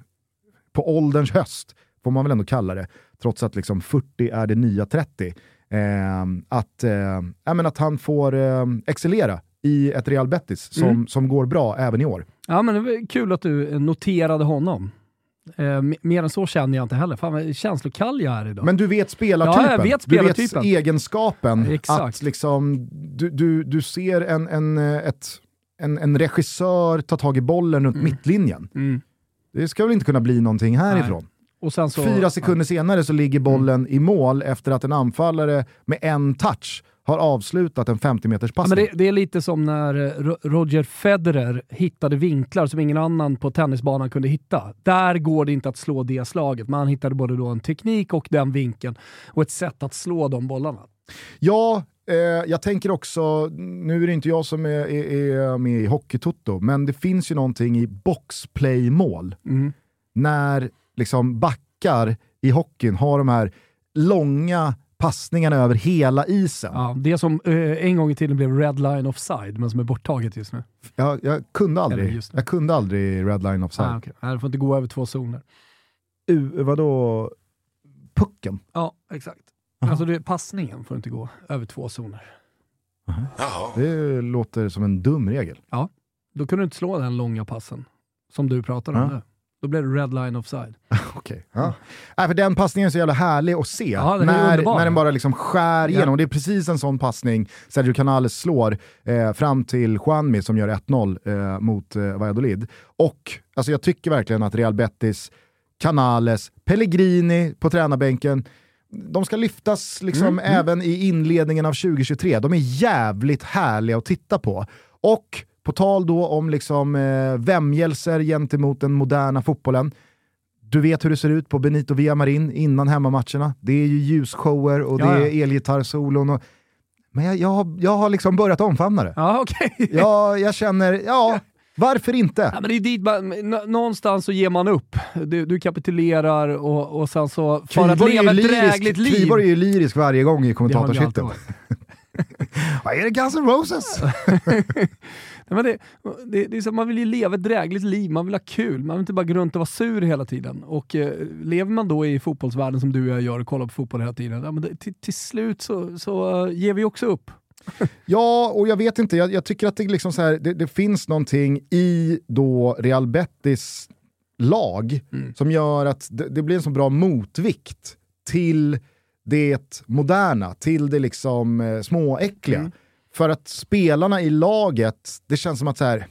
på ålderns höst, får man väl ändå kalla det, trots att liksom 40 är det nya 30, eh, att, eh, att han får eh, excellera i ett Real Betis som, mm. som går bra även i år. Ja, men det var kul att du noterade honom. Eh, mer än så känner jag inte heller. Fan vad känslokall jag är idag. Men du vet spelartypen. Ja, vet spelartypen. Du vet egenskapen. Exakt. Att liksom, du, du, du ser en, en, ett, en, en regissör ta tag i bollen runt mm. mittlinjen. Mm. Det ska väl inte kunna bli någonting härifrån. Så, Fyra sekunder ja. senare så ligger bollen mm. i mål efter att en anfallare med en touch har avslutat en 50 meters passning. Ja, det, det, är lite som när eh, Roger Federer hittade vinklar som ingen annan på tennisbanan kunde hitta. Där går det inte att slå det slaget. Man hittade både då en teknik och den vinkeln och ett sätt att slå de bollarna. Ja, eh, jag tänker också, nu är det inte jag som är, är, är med i Hockeytoto, men det finns ju någonting i boxplay-mål. Mm. När liksom backar i hockeyn har de här långa passningarna över hela isen. Ja, det som eh, en gång i tiden blev Red Line Offside, men som är borttaget just nu. Jag, jag kunde aldrig, jag kunde aldrig Red Line Offside. Ah, okay. Det får inte gå över två zoner. U, vadå? Pucken? Ja, exakt. Aha. Alltså det, passningen får inte gå över två zoner. Det låter som en dum regel. Ja, då kan du inte slå den långa passen som du pratar om nu. Då blev det red line offside. okay. ja. för den passningen är så jävla härlig att se. Ja, när, när den bara liksom skär igenom. Ja. Det är precis en sån passning Sergio Canales slår eh, fram till Juanmi som gör 1-0 eh, mot eh, Valladolid. Och alltså, jag tycker verkligen att Real Betis, Canales, Pellegrini på tränarbänken, de ska lyftas liksom mm, mm. även i inledningen av 2023. De är jävligt härliga att titta på. Och på tal då om liksom, eh, vämjelser gentemot den moderna fotbollen. Du vet hur det ser ut på Benito Villamarin innan hemmamatcherna. Det är ju ljusshower och det är elgitarrsolon. Och... Men jag, jag, har, jag har liksom börjat omfamna det. Ja, okay. jag, jag känner, ja, varför inte? Ja, men det är dit man, någonstans så ger man upp. Du, du kapitulerar och, och sen så, för att leva ett drägligt liv. Kviborg är ju lyrisk varje gång i kommentatorshytten. Vad är det Guns N' Roses? men det, det, det, är så, man vill ju leva ett drägligt liv, man vill ha kul, man vill inte bara gå runt och vara sur hela tiden. Och eh, lever man då i fotbollsvärlden som du och jag gör och kollar på fotboll hela tiden, ja, det, till, till, slut så, så uh, ger vi också upp. ja, och jag vet inte, jag, jag tycker att det, liksom så här, det, finns någonting i då Real Betis lag mm. som gör att det blir en så bra motvikt till det moderna, till det liksom eh, småäckliga. Mm. För att spelarna i laget, det känns som att så här,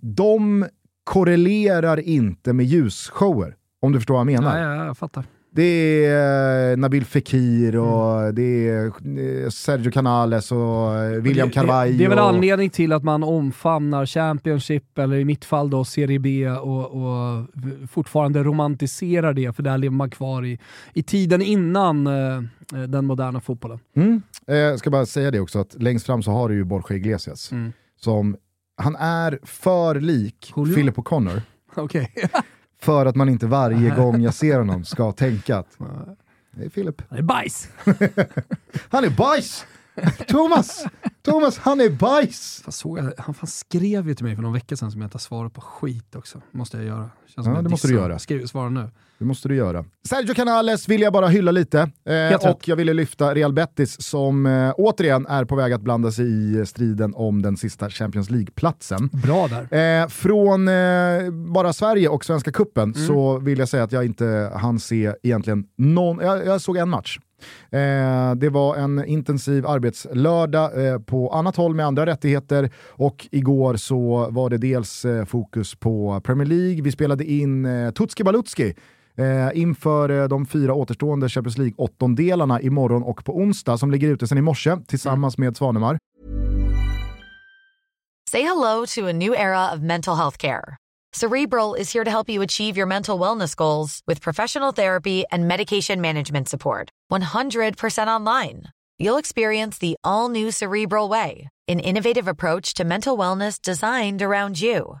de korrelerar inte med ljusshower. Om du förstår vad jag menar. Ja, ja, jag fattar. Det är eh, Nabil Fekir och mm. det är eh, Sergio Canales och eh, William Carvalho. Det, det, är väl anledning till att man omfamnar Championship, eller i mitt fall då Serie B, och, och fortfarande romantiserar det, för där lever man kvar i, i tiden innan eh, den moderna fotbollen. Mm. Jag ska bara säga det också, att längst fram så har du ju Borja Iglesias, mm. som han är för lik Julio? Philip O'Connor. Okay. För att man inte varje gång jag ser honom ska tänka att det är Filip. Han är bajs! han är bajs! Thomas! Thomas, han är bajs! Jag såg, han fan skrev ju till mig för någon vecka sedan som jag inte har svarat på skit också. måste jag göra. Känns ja, det måste du göra. Skriv, svara nu. Det måste du göra. Sergio Canales vill jag bara hylla lite. Eh, och jag ville lyfta Real Betis som eh, återigen är på väg att blanda sig i striden om den sista Champions League-platsen. Bra där. Eh, från eh, bara Sverige och Svenska Kuppen mm. så vill jag säga att jag inte hann se egentligen någon, jag, jag såg en match Eh, det var en intensiv arbetslördag eh, på annat håll med andra rättigheter och igår så var det dels eh, fokus på Premier League, vi spelade in eh, Tutski Balutski eh, inför eh, de fyra återstående Champions League-åttondelarna imorgon och på onsdag som ligger ute sedan i morse tillsammans med Svanemar. Say hello to a new era of mental health care. Cerebral is here to help you achieve your mental wellness goals with professional therapy and medication management support. 100% online. You'll experience the all new Cerebral Way, an innovative approach to mental wellness designed around you.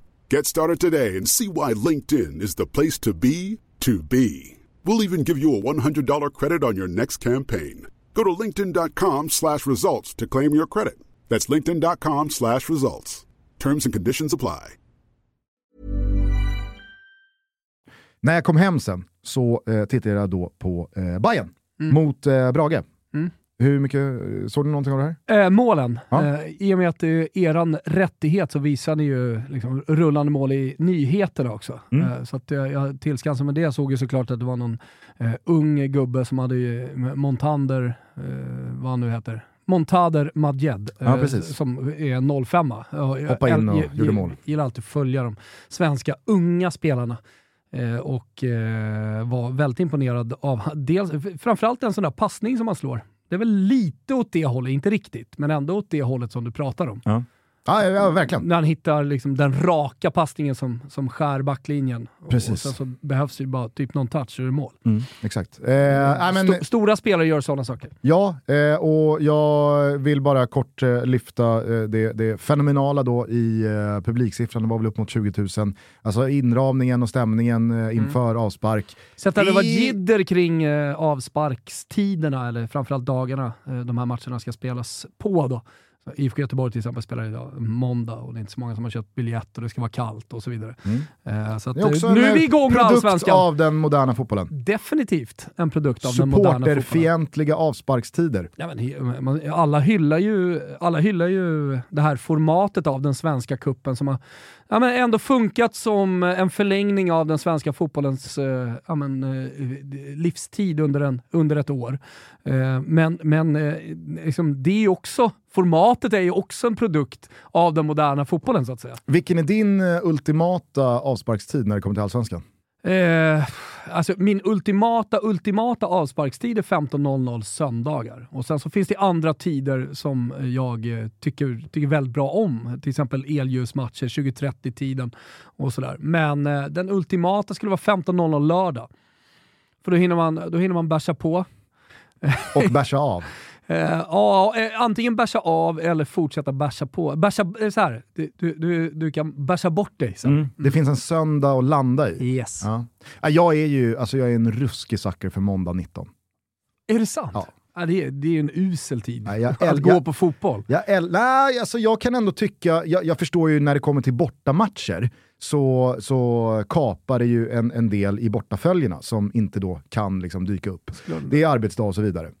Get started today and see why LinkedIn is the place to be to be. We'll even give you a $100 credit on your next campaign. Go to linkedin.com slash results to claim your credit. That's linkedin.com slash results. Terms and conditions apply. När jag kom hem sen så eh, tittade jag då på eh, Bayern mot eh, Brage. Hur mycket, såg du någonting av det här? Eh, målen. Ja. Eh, I och med att det är eran rättighet så visar ni ju liksom, rullande mål i nyheterna också. Mm. Eh, så att jag, jag tillskansade med det jag såg ju såklart att det var någon eh, ung gubbe som hade ju, Montander, eh, vad han nu heter, Montader Madjed, Ja, eh, som är 05 Hoppa in och gjorde mål. gillar alltid att följa de svenska unga spelarna. Eh, och eh, var väldigt imponerad av dels, framförallt en sån där passning som han slår. Det är väl lite åt det hållet, inte riktigt, men ändå åt det hållet som du pratar om. Ja, ja, ja verkligen. När han hittar liksom den raka passningen som, som skär backlinjen. Och, Precis. och sen så behövs ju bara typ någon touch är det mål. Mm, exakt. Eh, nej, men, Sto- stora spelare gör sådana saker. Ja, eh, och jag vill bara kort eh, lyfta eh, det, det fenomenala då i eh, publiksiffran, det var väl upp mot 20 000. Alltså inramningen och stämningen eh, inför avspark. Så att det var I- jidder kring avsparkstiderna, eller framförallt dagarna de här matcherna ska spelas på. Då. Så IFK Göteborg till exempel spelar idag måndag och det är inte så många som har köpt biljett och det ska vara kallt och så vidare. Eh, så att, eh, nu en är vi eh, igång med produkt Allsvenskan. av den moderna fotbollen. Definitivt en produkt av den moderna fotbollen. Supporterfientliga avsparkstider. Ja, men, alla, hyllar ju, alla hyllar ju det här formatet av den svenska kuppen som har ja, men ändå funkat som en förlängning av den svenska fotbollens eh, ja, men, livstid under, en, under ett år. Eh, men men eh, liksom, det är också, formatet är ju också en produkt av den moderna fotbollen så att säga. Vilken är din eh, ultimata avsparkstid när det kommer till Allsvenskan? Eh, alltså min ultimata, ultimata avsparkstid är 15.00 söndagar. Och sen så finns det andra tider som jag eh, tycker, tycker väldigt bra om. Till exempel elljusmatcher, 20.30-tiden och sådär. Men eh, den ultimata skulle vara 15.00 lördag. För då hinner man, då hinner man bärsa på. Och bärsa av. Eh, ja, eh, antingen bärsa av eller fortsätta bärsa på. Bärsa, eh, så här, du, du, du, kan bärsa bort dig sen. Det finns en söndag att landa i. Yes. Ja. Ja, Jag är ju alltså jag är en ruskig sucker för måndag 19. Är det sant? Ja. Ja, det, är, det är en usel tid Ja, jag att gå jag- på fotboll. Jag, äl- nej, alltså jag kan ändå tycka, jag, jag förstår ju när det kommer till bortamatcher så, så kapar det ju en, en del i bortaföljerna som inte då kan liksom dyka upp. Det är arbetsdag och så vidare.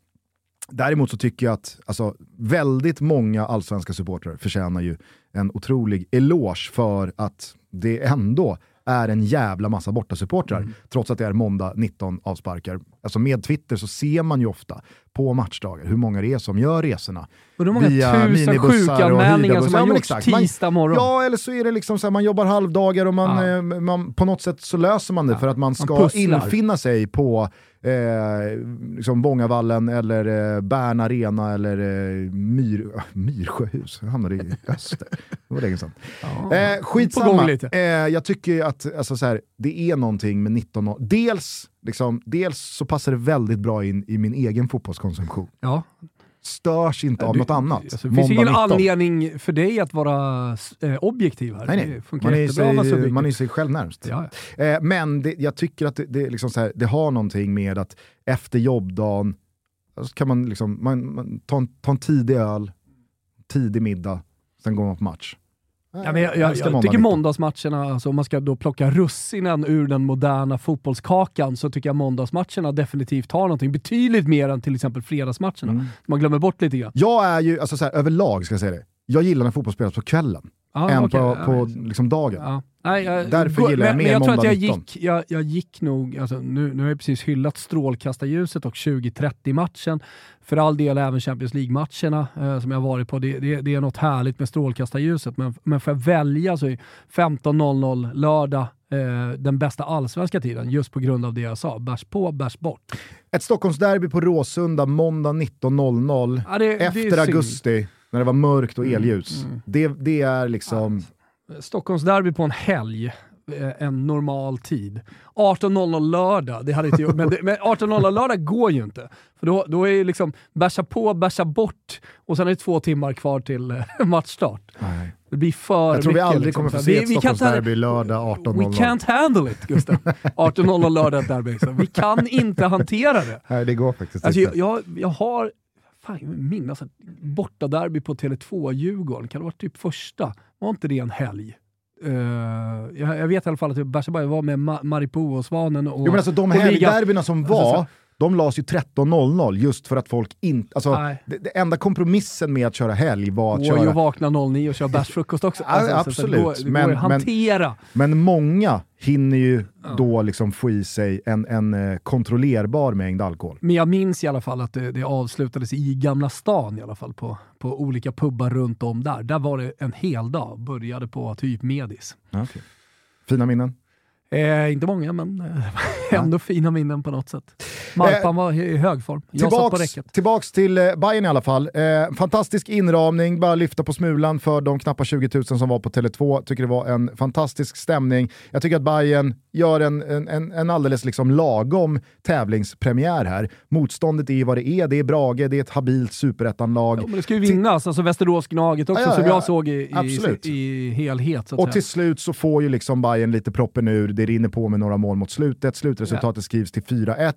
Däremot så tycker jag att alltså, väldigt många allsvenska supportrar förtjänar ju en otrolig eloge för att det ändå är en jävla massa bortasupportrar, Mm. trots att det är måndag 19 avsparkar. Alltså med Twitter så ser man ju ofta på matchdagar hur många det är som gör resorna. Och hur många via tusen sjukanmälningar som har Ja, gjorts exakt. Man- tisdag morgon. Ja, eller så är det liksom så här, man jobbar halvdagar och man, Ja. eh, man, på något sätt så löser man det för att man ska pusslar. infinna sig på eh, liksom Bångavallen eller eh, Bern Arena eller eh, Myr, Myrsjöhus. Jag hamnade i öster. Det var länge sedan. Eh, På gång skitsamma. Eh, jag tycker att alltså, så här, det är någonting med 19 år. Dels, liksom, dels så passar det väldigt bra in i min egen fotbollskonsumtion. Ja. Störs inte av Du- något annat. Alltså, det finns ingen 19. anledning för dig att vara eh, objektiv här. Nej, nej. Man är, sig, man är sig själv närmst. Ja, ja. Eh, men det, jag tycker att det, det, liksom här, det har någonting med att efter jobbdagen så kan man, liksom, man, man ta, en, ta en tidig öl, tidig middag, sen går man på match. Ja, men jag, jag, jag tycker 19. måndagsmatcherna, alltså om man ska då plocka russinen ur den moderna fotbollskakan, så tycker jag måndagsmatcherna definitivt har någonting betydligt mer än till exempel fredagsmatcherna. Mm. Man glömmer bort lite grann. Jag är ju, alltså så här, överlag ska jag säga det, jag gillar när fotboll spelas på kvällen Ja, än okej, på, på liksom dagen. Ja. Nej, jag, Därför gillar jag men, mer men jag tror att måndag jag 19. gick, jag, jag gick nog, alltså, nu, nu har jag precis hyllat strålkastarljuset och 2030-matchen. För all del även Champions League-matcherna eh, som jag varit på. Det, det, det är något härligt med strålkastarljuset. Men, men får jag välja så är 15.00 lördag eh, den bästa allsvenska tiden. Just på grund av det jag sa. Bärs på, bärs bort. Ett Stockholmsderby på Råsunda måndag 19.00 Ja, efter augusti när det var mörkt och elljus. mm. Det, det är liksom... Stockholmsderby på en helg, eh, en normal tid. 18.00 lördag, det hade inte gjort, men, det, men 18.00 lördag går ju inte. För då, då är det liksom bärsa på, bärsa bort och sen är det två timmar kvar till eh, matchstart. Nej. Det blir för Jag tror vi aldrig liksom. kommer få se vi- ett Stockholmsderby lördag We 18.00. can't handle it, Gustav. 18.00 lördag derby. Så vi kan inte hantera det. Nej, det går faktiskt Alltså, inte. jag, jag har, fan jag minns att bortaderby på Tele2 Djurgården, kan det ha varit typ första? Var inte det en helg? Eh, jag, jag vet i alla fall att Bersaberg var med Ma Maripo och Svanen och... Jo, men alltså, de helgderbyna som Alltså, var, så- de lades ju 13.00 just för att folk inte... Alltså, det, det enda kompromissen med att köra helg var att Och köra... jag vaknar 09 och kör bärsfrukost också. Ja, så- så absolut. Det går, det Men- går men- hantera. Men många hinner ju då liksom få i sig en, en eh, kontrollerbar mängd alkohol. Men jag minns i alla fall att det, det avslutades i Gamla stan i alla fall, på, på olika pubbar runt om där. Där var det en hel dag, började på typ Medis. Fina minnen. Eh, inte många, men eh, ändå fina minnen på något sätt. Marpan var i hög form. Jag satt på Tillbaks, räcket. tillbaks till eh, Bayern i alla fall. Eh, fantastisk inramning, bara lyfta på smulan för de knappa 20 000 som var på Tele2. Tycker det var en fantastisk stämning. Jag tycker att Bayern gör en, en, en, alldeles liksom lagom tävlingspremiär här. Motståndet är ju vad det är, det är Brage, det är ett habilt superettanlag. Ja, men det ska ju vinnas, alltså Västerås-Gnaget också, Ja, ja, som ja. jag såg i, i, i helhet. Och säga. till slut så får ju liksom Bayern lite proppen ur, det rinner på med några mål mot slutet, slutresultatet skrivs till 4-1.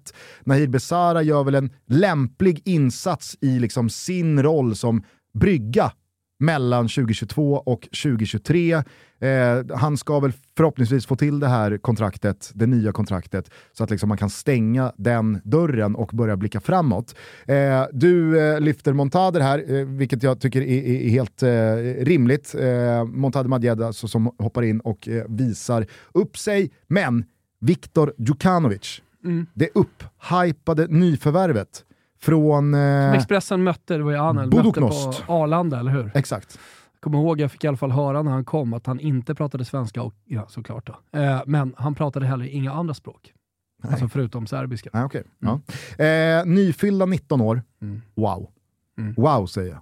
Nahir Besara gör väl en lämplig insats i liksom sin roll som brygga mellan 2022 och 2023. Eh, han ska väl förhoppningsvis få till det här kontraktet, det nya kontraktet, så att liksom man kan stänga den dörren och börja blicka framåt. Eh, du eh, lyfter Montader här, eh, vilket jag tycker är, är, helt eh, rimligt. Eh, Montader Madjed alltså, som hoppar in och eh, visar upp sig, men Viktor Djukanovic, Mm. det upphypade nyförvärvet från... Eh, Som Expressen mötte, det var ju Anel, mötte på Arlanda, eller hur? exakt. kommer ihåg, jag fick i alla fall höra när han kom att han inte pratade svenska, och, ja såklart då. Eh, men han pratade heller inga andra språk. Alltså förutom serbiska. Nej, okej. Ja. Eh, nyfyllda 19 år, Mm. wow. Mm. Wow säger jag.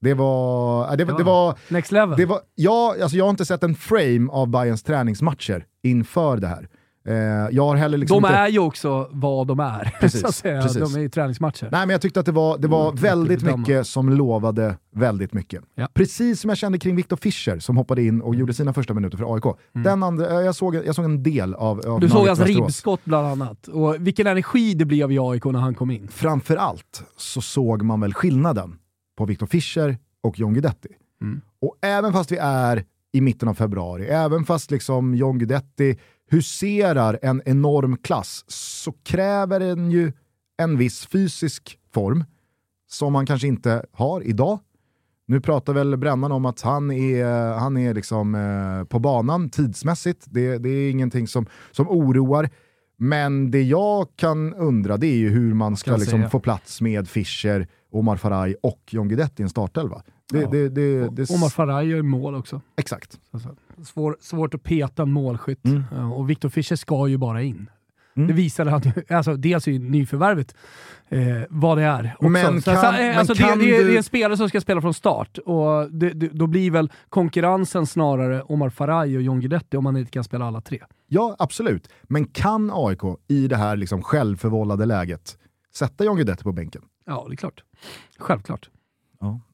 Det var... eh, Det, var- det var Next level. Det var, ja, alltså jag har inte sett en frame av Bayerns träningsmatcher inför det här. Eh, jag har heller liksom de inte... är ju också vad de är. Precis, så att säga. precis. De är ju träningsmatcher. Nej, men jag tyckte att det var, det var Mm, väldigt bedöma. mycket som lovade väldigt mycket. Ja. Precis som jag kände kring Viktor Fischer som hoppade in och gjorde sina första minuter för AIK. Den andra, eh, jag, såg, jag såg en del av, av Mm. Du såg hans ribbskott bland annat. Och vilken energi det blev i AIK när han kom in. Framförallt så såg man väl skillnaden på Viktor Fischer och John Guidetti. Mm. Och även fast vi är i mitten av februari, även fast liksom John Guidetti huserar en enorm klass, så kräver den ju en viss fysisk form som man kanske inte har idag. Nu pratar väl Brännan om att han är, han är liksom, eh, på banan tidsmässigt. Det, det är ingenting som, som oroar. Men det jag kan undra det är ju hur man ska liksom, få plats med Fischer, Omar Faraj och John Guidetti i en startelva. Det, Ja. det, det, det, Omar Faraj gör mål också. Exakt. Svår, svårt att peta en målskytt. Mm. Ja, Och Victor Fischer ska ju bara in. Mm. Det visade han. Alltså, dels är ju nyförvärvet eh, vad det är. Också. Men kan- så, eh, men alltså, kan det, det, det är en spelare som ska spela från start och det, då blir väl konkurrensen snarare Omar Faraj och John Guidetti om man inte kan spela alla tre. Ja, absolut. Men kan AIK i det här liksom självförvållade läget sätta John Guidetti på bänken? Ja, det är klart. Självklart.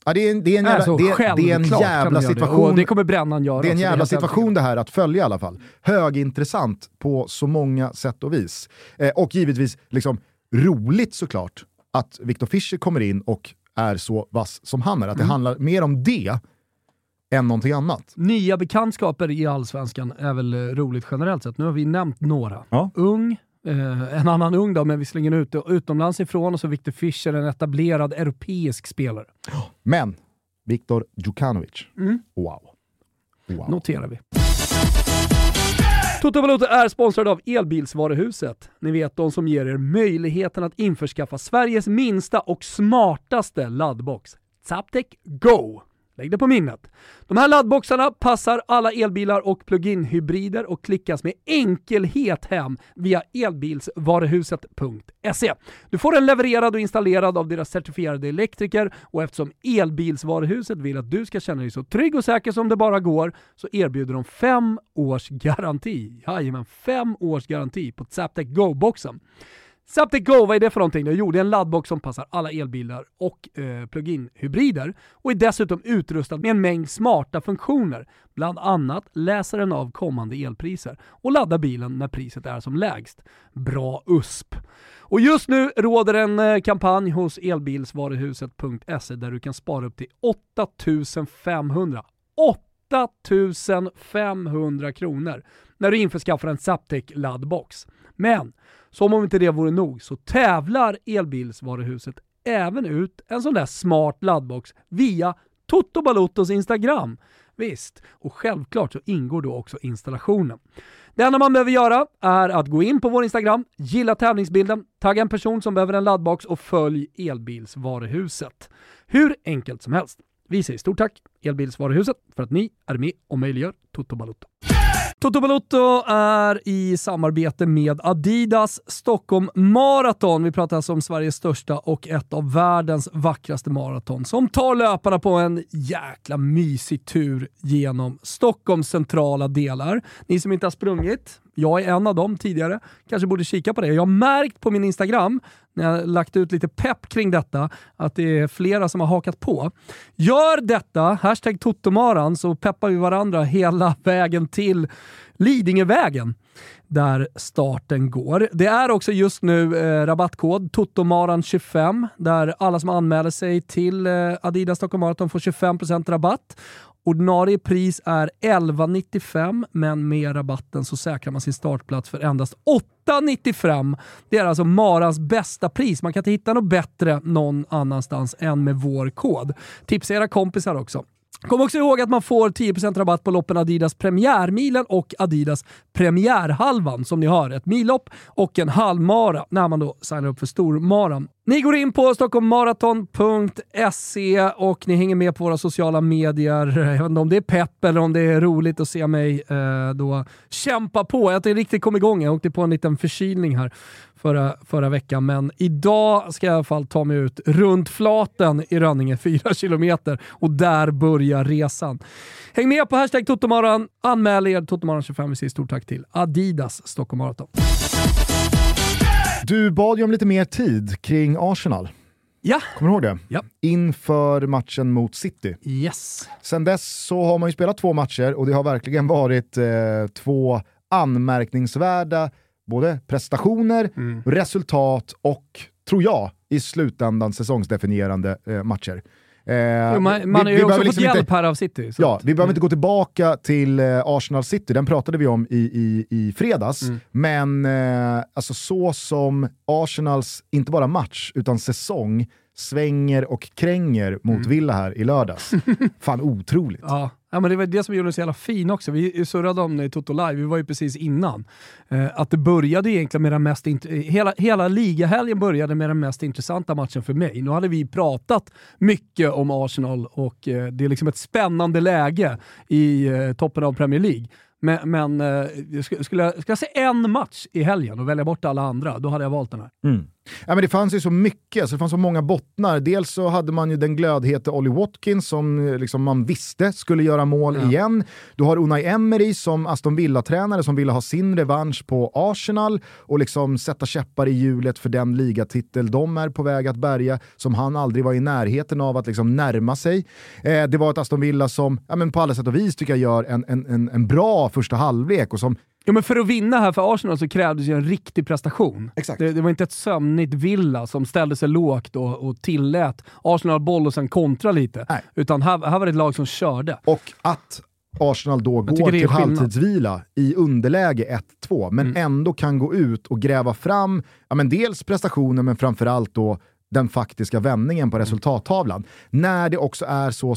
Ja, det, är en, det, är en jävla, Alltså, det, det är en jävla det. situation. Och det kommer Brännan göra. Det är en jävla situation det här att följa i alla fall. Högintressant på så många sätt och vis. Eh, och givetvis liksom roligt såklart att Viktor Fischer kommer in och är så vass som han är. Att det Mm. handlar mer om det än någonting annat. Nya bekantskaper i Allsvenskan är väl eh, roligt generellt sett. Nu har vi nämnt några. Ja. Ung, eh, en annan ung då, men visserligen ut, utomlands ifrån, och så Victor Fischer, en etablerad europeisk spelare. Men Viktor Djukanovic, Mm. wow. wow. Noterar vi. Toto Valuta är sponsrad av Elbilsvaruhuset. Ni vet de som ger er möjligheten att införskaffa Sveriges minsta och smartaste laddbox. Zaptec Go! Lägg det på minnet. De här laddboxarna passar alla elbilar och plug-in-hybrider och klickas med enkelhet hem via elbilsvaruhuset.se. Du får den levererad och installerad av deras certifierade elektriker och eftersom Elbilsvaruhuset vill att du ska känna dig så trygg och säker som det bara går så erbjuder de fem års garanti. Jajamän, fem års garanti på Zaptec Go-boxen. Zaptec Go, vad är det för någonting? Jo, det är en laddbox som passar alla elbilar och eh, plug-in-hybrider och är dessutom utrustad med en mängd smarta funktioner. Bland annat läser den av kommande elpriser och laddar bilen när priset är som lägst. Bra USP! Och just nu råder en eh, kampanj hos elbilsvaruhuset.se där du kan spara upp till 8500 8500 kronor när du införskaffar en Zaptec laddbox. Men som om inte det vore nog så tävlar Elbilsvaruhuset även ut en sån där smart laddbox via Toto Balottos Instagram. Visst, och självklart så ingår då också installationen. Det enda man behöver göra är att gå in på vår Instagram, gilla tävlingsbilden, tagga en person som behöver en laddbox och följ Elbilsvaruhuset. Hur enkelt som helst. Vi säger stort tack Elbilsvaruhuset för att ni är med och möjliggör Toto Balotto. Toto Balotto är i samarbete med Adidas Stockholm Marathon. Vi pratar alltså om Sveriges största och ett av världens vackraste maraton som tar löparna på en jäkla mysig tur genom Stockholms centrala delar. Ni som inte har sprungit, jag är en av dem tidigare, kanske borde kika på det. Jag har märkt på min Instagram, när jag har lagt ut lite pepp kring detta, att det är flera som har hakat på. Gör detta, hashtag Totomaran, så peppar vi varandra hela vägen till Lidingövägen där starten går. Det är också just nu eh, rabattkod TOTOMARAN25 där alla som anmäler sig till eh, Adidas Stockholm Marathon får 25% rabatt. Ordinarie pris är 11,95 men med rabatten så säkrar man sin startplats för endast 8,95. Det är alltså Marans bästa pris. Man kan inte hitta något bättre någon annanstans än med vår kod. Tipsa era kompisar också. Kom också ihåg att man får 10% rabatt på loppen Adidas Premiärmilen och Adidas Premiärhalvan som ni hör. Ett millopp och en halvmara när man då signar upp för stormaran. Ni går in på stockholmmaraton.se och ni hänger med på våra sociala medier. Jag vet inte om det är pepp eller om det är roligt att se mig eh, då kämpa på. Jag tänkte riktigt kom igång. Jag åkte på en liten förkylning här förra, förra veckan, men idag ska jag i alla fall ta mig ut runt Flaten i Rönninge, 4 kilometer och där börjar resan. Häng med på hashtag Totomaran, anmäl er Totomaran25. Vi säger stort tack till Adidas Stockholm Marathon. Du bad ju om lite mer tid kring Arsenal. Ja, Kommer du ihåg det? Ja. Inför matchen mot City. yes. Sen dess så har man ju spelat två matcher och det har verkligen varit eh, två anmärkningsvärda både prestationer, resultat och, tror jag, i slutändan säsongsdefinierande eh, matcher. Eh, man man vi- har ju också behöver fått liksom hjälp inte- här av City. så Ja, vi behöver inte gå tillbaka till eh, Arsenal City, den pratade vi om i, i, i fredags. Mm. Men eh, alltså så som Arsenals, inte bara match, utan säsong svänger och kränger mot Mm. Villa här i lördags. Fan otroligt. Ja ja, men det var det som gjorde den så jävla fin också. Vi surrade om det i Toto Live, vi var ju precis innan. Eh, att det började egentligen med den mest... int- eh, Hela, hela ligahelgen började med den mest intressanta matchen för mig. Nu hade vi pratat mycket om Arsenal och eh, det är liksom ett spännande läge i eh, toppen av Premier League. Men, men eh, skulle, jag, skulle jag se en match i helgen och välja bort alla andra, då hade jag valt den här. Mm. Ja, men det fanns ju så mycket, alltså det fanns så många bottnar. Dels så hade man ju den glödhete Ollie Watkins som eh, liksom man visste skulle göra mål Ja. igen. Du har Unai Emery som Aston Villa-tränare som ville ha sin revansch på Arsenal och liksom sätta käppar i hjulet för den ligatitel de är på väg att bärga, som han aldrig var i närheten av att liksom närma sig. Eh, det var ett Aston Villa som ja, men på alla sätt och vis tycker jag gör en, en, en, en bra första halvlek och som Ja, men för att vinna här för Arsenal så krävdes ju en riktig prestation. Exakt. Det, det var inte ett sömnigt Villa som ställde sig lågt och, och tillät Arsenal boll och sen kontra lite. Nej. Utan här, här var det ett lag som körde. Och att Arsenal då tycker går till halvtidsvila i underläge 1-2, men Mm. ändå kan gå ut och gräva fram ja, men dels prestationen, men framförallt då den faktiska vändningen Mm. på resultattavlan. När det också är så,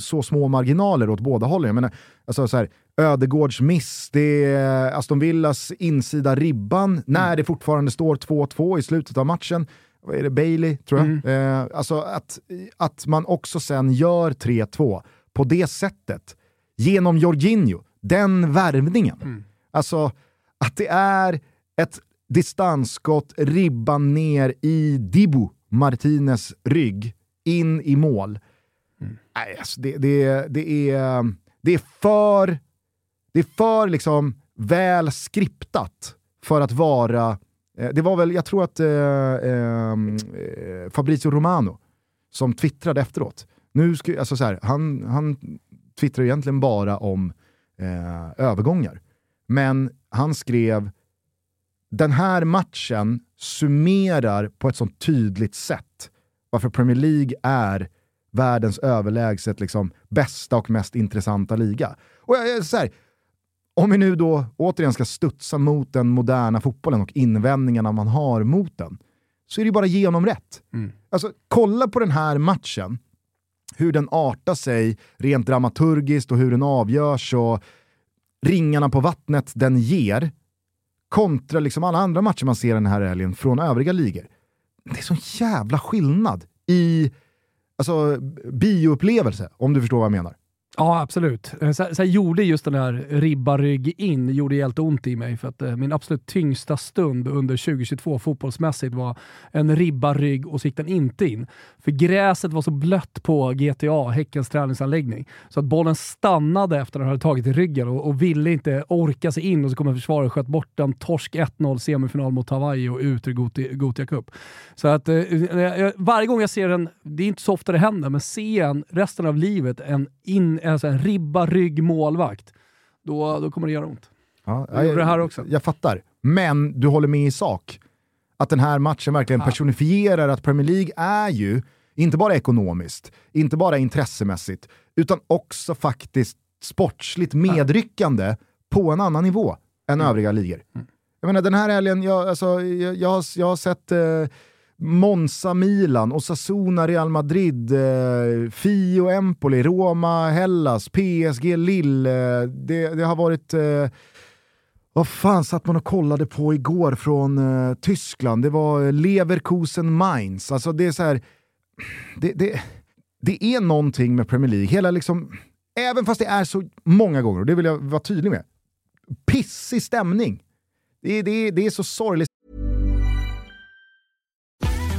så små marginaler åt båda hållen. Jag menar, alltså så här, Ödegårds miss, det är Aston Villas insida ribban, när Mm. det fortfarande står 2-2 i slutet av matchen. Vad är det, Bailey tror jag? Mm. Eh, alltså att, att man också sen gör 3-2 på det sättet, genom Jorginho, den värvningen. Mm. Alltså att det är ett distansskott, ribban ner i Dibu Martinez rygg, in i mål. Nej, alltså det, det, det, är, det är för, det är för liksom väl skriptat för att vara... eh, Det var väl, jag tror att eh, ehm, eh, Fabrizio Romano som twittrade efteråt. Nu sku, alltså så här, han, han twittrar egentligen bara om eh, övergångar. Men han skrev den här matchen summerar på ett sånt tydligt sätt varför Premier League är världens överlägset liksom, bästa och mest intressanta liga. Och jag, jag, så här, om vi nu då återigen ska studsa mot den moderna fotbollen och invändningarna man har mot den, så är det ju bara genomrätt. Mm. Alltså, kolla på den här matchen, hur den artar sig rent dramaturgiskt och hur den avgörs och ringarna på vattnet den ger kontra liksom alla andra matcher man ser den här helgen från övriga ligor. Det är sån jävla skillnad i alltså, bioupplevelse, om du förstår vad jag menar. Ja, absolut. Eh, sen, sen gjorde just den här ribba rygg in, gjorde helt ont i mig för att eh, min absolut tyngsta stund under 2022 fotbollsmässigt var en ribba rygg och så gick den inte in. För gräset var så blött på GTA, Häckens träningsanläggning, så att bollen stannade efter att den hade tagit i ryggen och, och ville inte orka sig in och så kommer försvaret sköt bort den. Torsk 1-0 semifinal mot Hawaii och ut ur Gothia, Gothia Cup. Så att eh, eh, varje gång jag ser en, det är inte så ofta det händer, men ser en resten av livet en, in, en ribba rygg målvakt, då, då kommer det göra ont. Ja, Jag gjorde det här också. Jag fattar. Men du håller med i sak. Att den här matchen verkligen Ja. personifierar att Premier League är ju, inte bara ekonomiskt, inte bara intressemässigt, utan också faktiskt sportsligt medryckande på en annan nivå än Mm. övriga ligor. Jag menar den här helgen, jag, alltså, jag, jag, har, jag har sett eh, Monza Milan, Osasuna Real Madrid, eh, Fio Empoli, Roma Hellas, PSG Lille. Eh, det, det har varit... Eh, vad fan satt man och kollade på igår från eh, Tyskland? Det var Leverkusen Mainz. Alltså det är så här... Det, det, det är någonting med Premier League, hela liksom... Även fast det är så många gånger, och det vill jag vara tydlig med, pissig stämning. Det, det, det är så sorgligt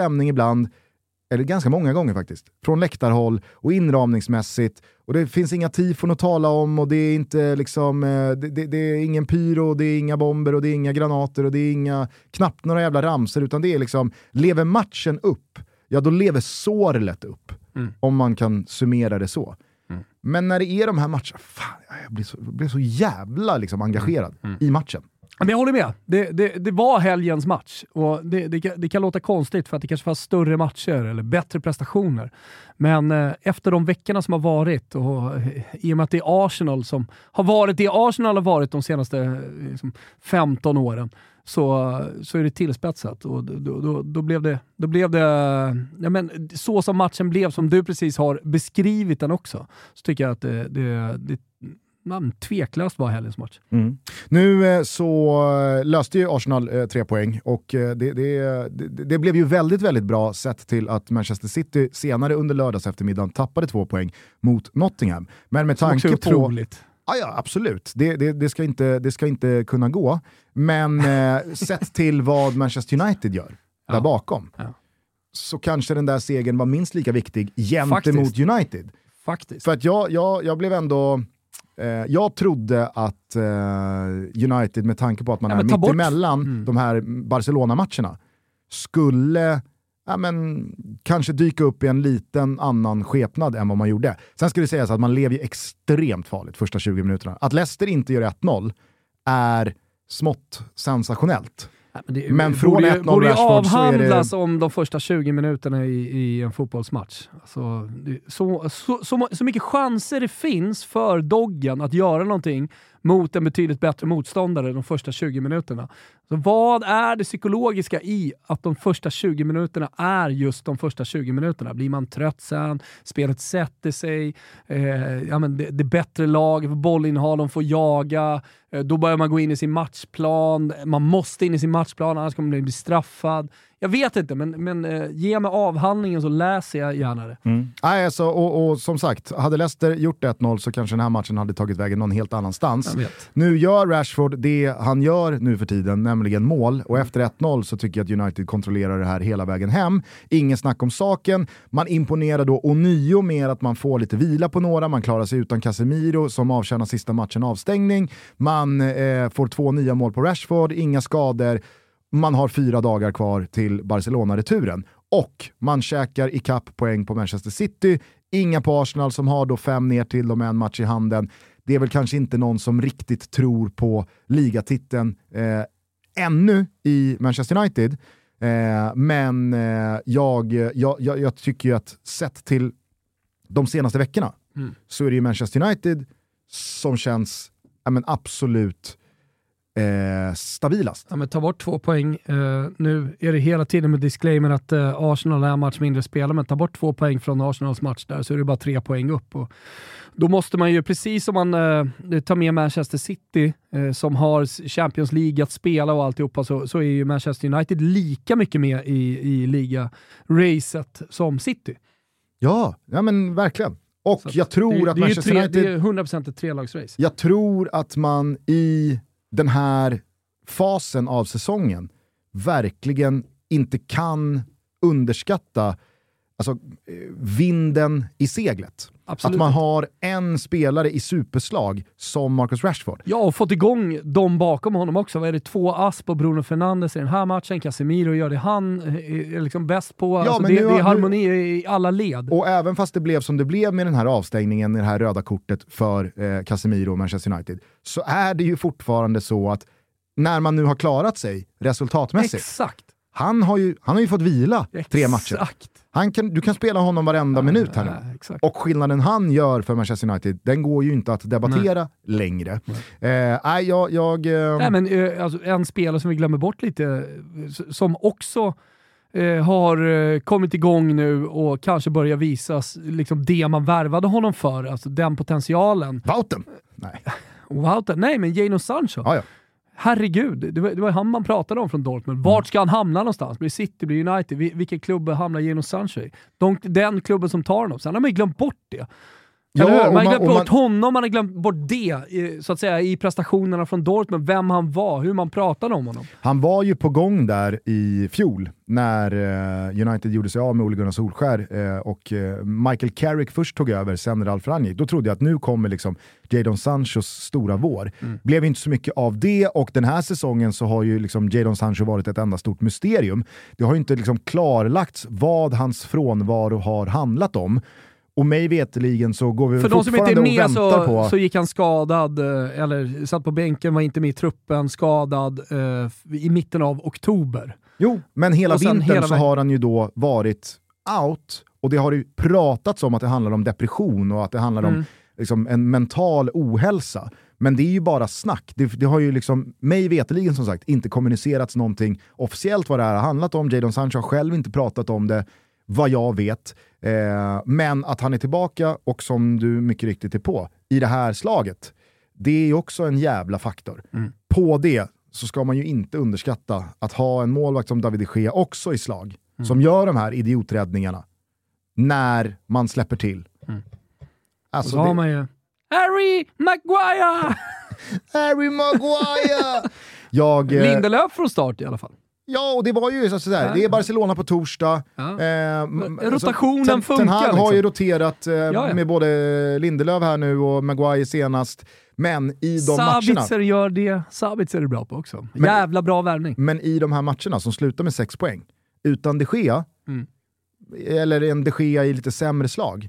stämning ibland. eller ganska många gånger faktiskt, från läktarhåll och inramningsmässigt. Och det finns inga tifon att tala om och det är inte liksom, eh, det, det, det, är ingen pyro, det är inga bomber och det är inga granater och det är inga, knappt några jävla ramser utan det är liksom, lever matchen upp, ja då lever sorlet upp. Mm. Om man kan summera det så. Mm. Men när det är de här matcherna, fan, jag blir så, jag blir så jävla liksom engagerad mm. mm. i matchen. Men jag håller med. Det, det, det var helgens match och det, det, det, kan låta konstigt för att det kanske fanns större matcher eller bättre prestationer. Men eh, efter de veckorna som har varit och eh, i och med att det är Arsenal som har varit det Arsenal har varit de senaste eh, liksom, 15 åren så, så är det tillspetsat. Och då, då, då, blev det, då blev det ja, men, så som matchen blev, som du precis har beskrivit den också, så tycker jag att det, det, det man tveklöst var helgens match. Mm. Nu eh, så eh, löste ju Arsenal eh, tre poäng och det, det, det, blev ju väldigt, väldigt bra sett till att Manchester City senare under lördags eftermiddagen tappade två poäng mot Nottingham. Men med tanke på... Otroligt. Ja, ja, absolut. Det, det, det, ska inte, det ska inte kunna gå. Men eh, sett till vad Manchester United gör ja. där bakom ja. så kanske den där segern var minst lika viktig gentemot United. Faktiskt. För att jag, jag, jag blev ändå jag trodde att eh, United, med tanke på att man ja, är mittemellan mm. de här Barcelona-matcherna, skulle ja, men, kanske dyka upp i en liten annan skepnad än vad man gjorde. Sen ska det sägas att man lever ju extremt farligt första 20 minuterna. Att Leicester inte gör 1-0 är smått sensationellt. Det, men från 1-0 borde ju avhandlas det... om de första 20 minuterna i, i en fotbollsmatch. Alltså, så, så, så, så, mycket chanser det finns för Doggen att göra någonting mot en betydligt bättre motståndare de första 20 minuterna. Så vad är det psykologiska i att de första 20 minuterna är just de första 20 minuterna? Blir man trött sen? Spelet sätter sig? Eh, ja, men det, det bättre laget får bollinnehav, de får jaga. Eh, då börjar man gå in i sin matchplan. Man måste in i sin matchplan, annars kommer man bli straffad. Jag vet inte, men, men eh, ge mig avhandlingen så läser jag gärna det. Mm. Nej, alltså, och, och, som sagt, hade Leicester gjort 1-0 så kanske den här matchen hade tagit vägen någon helt annanstans. Nu gör Rashford det han gör nu för tiden, nämligen mål. Och mm. efter 1-0 så tycker jag att United kontrollerar det här hela vägen hem. Ingen snack om saken. Man imponerar då ånyo med att man får lite vila på några, man klarar sig utan Casemiro som avtjänar sista matchen avstängning. Man eh, får två nya mål på Rashford, inga skador man har fyra dagar kvar till Barcelona-returen. Och man käkar ikapp poäng på Manchester City, inga på Arsenal som har då fem ner till dem en match i handen. Det är väl kanske inte någon som riktigt tror på ligatiteln eh, ännu i Manchester United. Eh, men eh, jag, jag, jag, jag, tycker ju att sett till de senaste veckorna mm. så är det ju Manchester United som känns ja, men absolut eh, stabilast. Ja, men ta bort två poäng. Eh, nu är det hela tiden med disclaimer att eh, Arsenal är en match mindre spelare, men ta bort två poäng från Arsenals match där så är det bara tre poäng upp. Och då måste man ju, precis som man eh, tar med Manchester City, eh, som har Champions League att spela och alltihopa, så, så är ju Manchester United lika mycket med i, i liga-racet som City. Ja, ja men verkligen. Och så jag tror det, att det Manchester tre, United... Det är 100% ett trelagsrace. Jag tror att man i den här fasen av säsongen verkligen inte kan underskatta alltså, eh, vinden i seglet. Absolut. Att man har en spelare i superslag som Marcus Rashford. Ja, och fått igång dem bakom honom också. Vad är det? Två ass på Bruno Fernandes i den här matchen. Casemiro gör det han är liksom bäst på. Ja, alltså det, det, är harmoni nu... i alla led. Och även fast det blev som det blev med den här avstängningen, det här röda kortet för eh, Casemiro och Manchester United, så är det ju fortfarande så att när man nu har klarat sig resultatmässigt, Exakt. Han har ju, han har ju fått vila Exakt. tre matcher. Han kan, du kan spela honom varenda ja, minut här nu. Ja, och skillnaden han gör för Manchester United, den går ju inte att debattera Nej. längre. Nej. Eh, jag... jag eh... Nej, men, eh, alltså, en spelare som vi glömmer bort lite, som också eh, har eh, kommit igång nu och kanske börjar visas liksom det man värvade honom för, alltså den potentialen. Wouten? Nej. Wouten? Nej, men Jadon Sancho. Ah, ja. Herregud, det var, det var han man pratade om från Dortmund. Vart ska han hamna någonstans? Blir City, blir United? Vilken klubb hamnar Jadon Sancho i? De, den klubben som tar honom. Sen har man ju glömt bort det. Ja, Man har man- glömt och bort honom, man har glömt bort det så att säga, i prestationerna från Dortmund. Vem han var, hur man pratade om honom. Han var ju på gång där i fjol när eh, United gjorde sig av med Ole Gunnar Solskär eh, och eh, Michael Carrick först tog över, sen Ralf Rangnick. Då trodde jag att nu kommer liksom Jadon Sanchos stora vår. Blev inte så mycket av det och den här säsongen så har ju liksom Jadon Sancho varit ett enda stort mysterium. Det har ju inte liksom klarlagts vad hans frånvaro har handlat om. Och mig veterligen så går vi För de som inte är med så, på... så gick han skadad, eh, eller satt på bänken, var inte med i truppen, skadad eh, i mitten av oktober. Jo, men hela vintern hela så har han ju då varit out och det har ju pratats om att det handlar om depression och att det handlar om Mm. liksom, en mental ohälsa. Men det är ju bara snack. Det, det har ju liksom, mig veterligen som sagt, inte kommunicerats någonting officiellt vad det här har handlat om. Jadon Sancho har själv inte pratat om det, vad jag vet. Eh, men att han är tillbaka och som du mycket riktigt är på, i det här slaget, det är också en jävla faktor. På det så ska man ju inte underskatta att ha en målvakt som David de Gea också i slag, som gör de här idioträddningarna när man släpper till. Och Alltså, så har det- man ju Harry Maguire! Harry Maguire! Jag, eh, Lindelöf från start i alla fall. Ja, och det var ju så sådär. Ja. det är Barcelona på torsdag. Ja. Eh, m- rotationen Ten, funkar, Ten Hag har liksom. ju roterat eh, ja. med både Lindelöf här nu och Maguire senast. Men i de matcherna, Sabitzer gör det. Sabitzer är bra på också. Jävla bra värvning. men i de här matcherna som slutar med sex poäng, utan de Gea, Mm. eller en de Gea i lite sämre slag,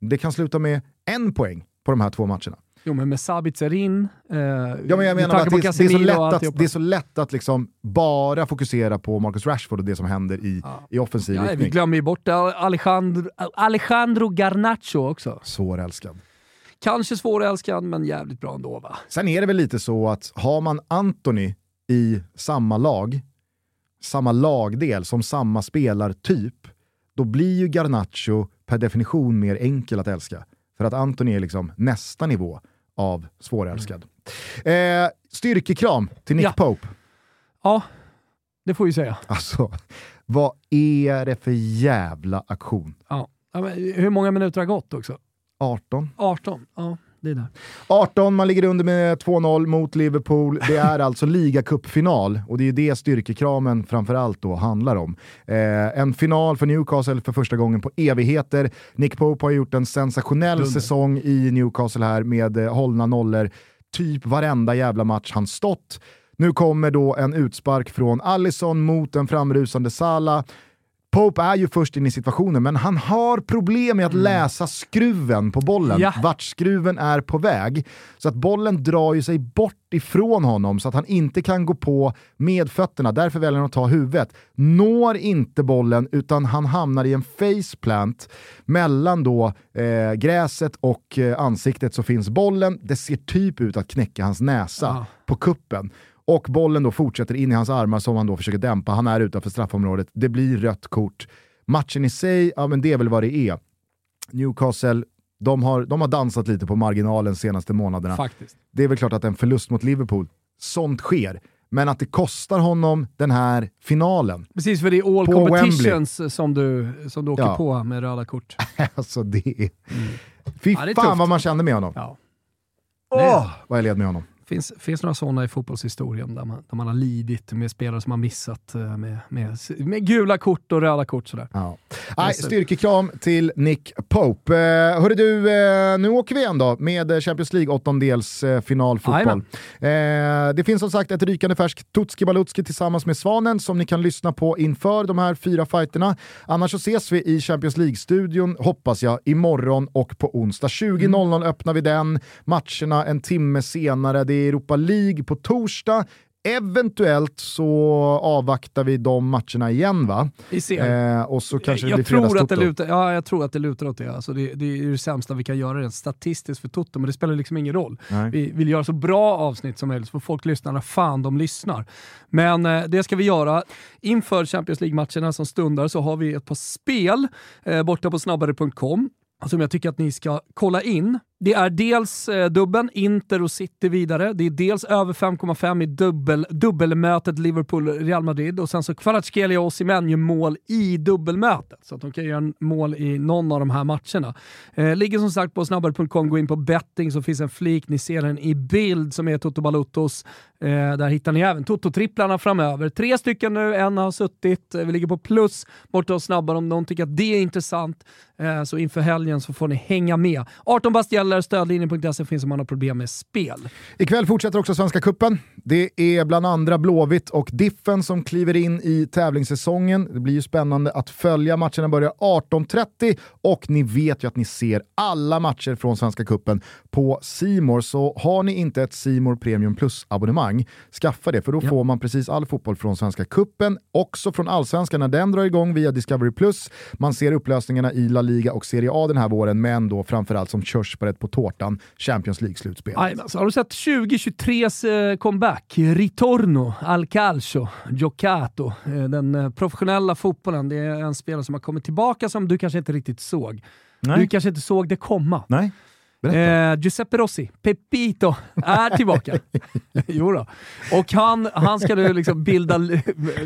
det kan sluta med en poäng på de här två matcherna. Jo, men med Sabitzer in, eh, Ja, men jag menar att det, det, är så lätt att, det är så lätt att liksom bara fokusera på Marcus Rashford och det som händer i, Ja. i offensiv Ja, vi riktning. glömmer ju bort Alejandro, Alejandro Garnacho också. Svårälskad. Kanske svårälskad, men jävligt bra ändå va? Sen är det väl lite så att har man Anthony i samma lag, samma lagdel som samma spelartyp, då blir ju Garnacho per definition mer enkel att älska. För att Anthony är liksom nästa nivå av svårälskad. Eh, styrkekram till Nick Ja. Pope. Ja, det får vi säga. Alltså, vad är det för jävla aktion? Ja. Hur många minuter har gått också? 18? 18? Ja, det är där. 18, man ligger under med 2-0 mot Liverpool. Det är alltså ligacupfinal och det är det styrkekramen framförallt då handlar om. Eh, en final för Newcastle för första gången på evigheter. Nick Pope har gjort en sensationell Dunder. säsong i Newcastle här med eh, hållna nollor typ varenda jävla match han stått. Nu kommer då en utspark från Allison mot en framrusande Salah. Pope är ju först in i situationen, men han har problem med att läsa skruven på bollen. Ja. Vart skruven är på väg. Så att bollen drar ju sig bort ifrån honom så att han inte kan gå på med fötterna. Därför väljer han att ta huvudet. Når inte bollen utan han hamnar i en faceplant. Mellan då eh, gräset och eh, ansiktet så finns bollen. Det ser typ ut att knäcka hans näsa Ja. på kuppen. Och bollen då fortsätter in i hans armar som han då försöker dämpa. Han är utanför straffområdet. Det blir rött kort. Matchen i sig, ja men det är väl vad det är. Newcastle, de har, de har dansat lite på marginalen de senaste månaderna. Faktiskt. Det är väl klart att en förlust mot Liverpool, sånt sker. Men att det kostar honom den här finalen, Precis, för det är all competitions som du, som du åker Ja. på med röda kort. alltså det är... Fy Mm. Ja, det är fan tufft. vad man kände med honom. Ja. Åh, vad jag led med honom. Finns, finns några sådana i fotbollshistorien där man, där man har lidit med spelare som har missat eh, med, med, med gula kort och röda kort. Sådär. Ja. Nej, styrkekram till Nick Pope. Eh, hörru du, eh, nu åker vi igen då med Champions League åttondels eh, finalfotboll. Eh, det finns som sagt ett rykande färskt Tutski Balutski tillsammans med Svanen som ni kan lyssna på inför de här fyra fighterna. Annars så ses vi i Champions League-studion, hoppas jag, imorgon och på onsdag. 20.00 öppnar vi den, matcherna en timme senare. Det är Europa League på torsdag. Eventuellt så avvaktar vi de matcherna igen va? Vi ser. Eh, och så kanske det jag, blir tror att det lutar, ja, jag tror att det lutar åt det. Alltså det. Det är det sämsta vi kan göra rent statistiskt för Toto, men det spelar liksom ingen roll. Nej. Vi vill göra så bra avsnitt som möjligt, så får folk lyssna när fan de lyssnar. Men eh, det ska vi göra. Inför Champions League-matcherna som stundar så har vi ett par spel eh, borta på snabbare.com som jag tycker att ni ska kolla in. Det är dels eh, dubben, Inter och City vidare. Det är dels över 5,5 i dubbel, dubbelmötet Liverpool-Real Madrid och sen så Kvaratskhelia och Osimhen gör mål i dubbelmötet. Så att de kan göra mål i någon av de här matcherna. Eh, ligger som sagt på snabbare.com, gå in på betting så finns en flik, ni ser den i bild som är Toto Baluttos. Eh, där hittar ni även Toto-tripplarna framöver. Tre stycken nu, en har suttit. Eh, vi ligger på plus borta och snabbare om någon tycker att det är intressant. Eh, så inför helgen så får ni hänga med. 18 bast gäller, stödlinjen.se finns om man har problem med spel. Ikväll fortsätter också Svenska Kuppen. Det är bland andra Blåvitt och Diffen som kliver in i tävlingssäsongen. Det blir ju spännande att följa. Matcherna börjar 18.30 och ni vet ju att ni ser alla matcher från Svenska Kuppen på Simor. Så har ni inte ett Simor Premium Plus-abonnemang, skaffa det för då ja. får man precis all fotboll från Svenska Kuppen, också från Allsvenskan när den drar igång via Discovery Plus. Man ser upplösningarna i La Liga och Serie A den här våren, men då framförallt som körsbäret på tårtan, Champions League-slutspelet. Alltså, har du sett 2023s eh, comeback? Ritorno, al calcio, giocato. Eh, den eh, professionella fotbollen. Det är en spelare som har kommit tillbaka som du kanske inte riktigt såg. Nej. Du kanske inte såg det komma. Nej. Eh, Giuseppe Rossi, Pepito, är tillbaka. jo då. Och han, han ska nu liksom bilda,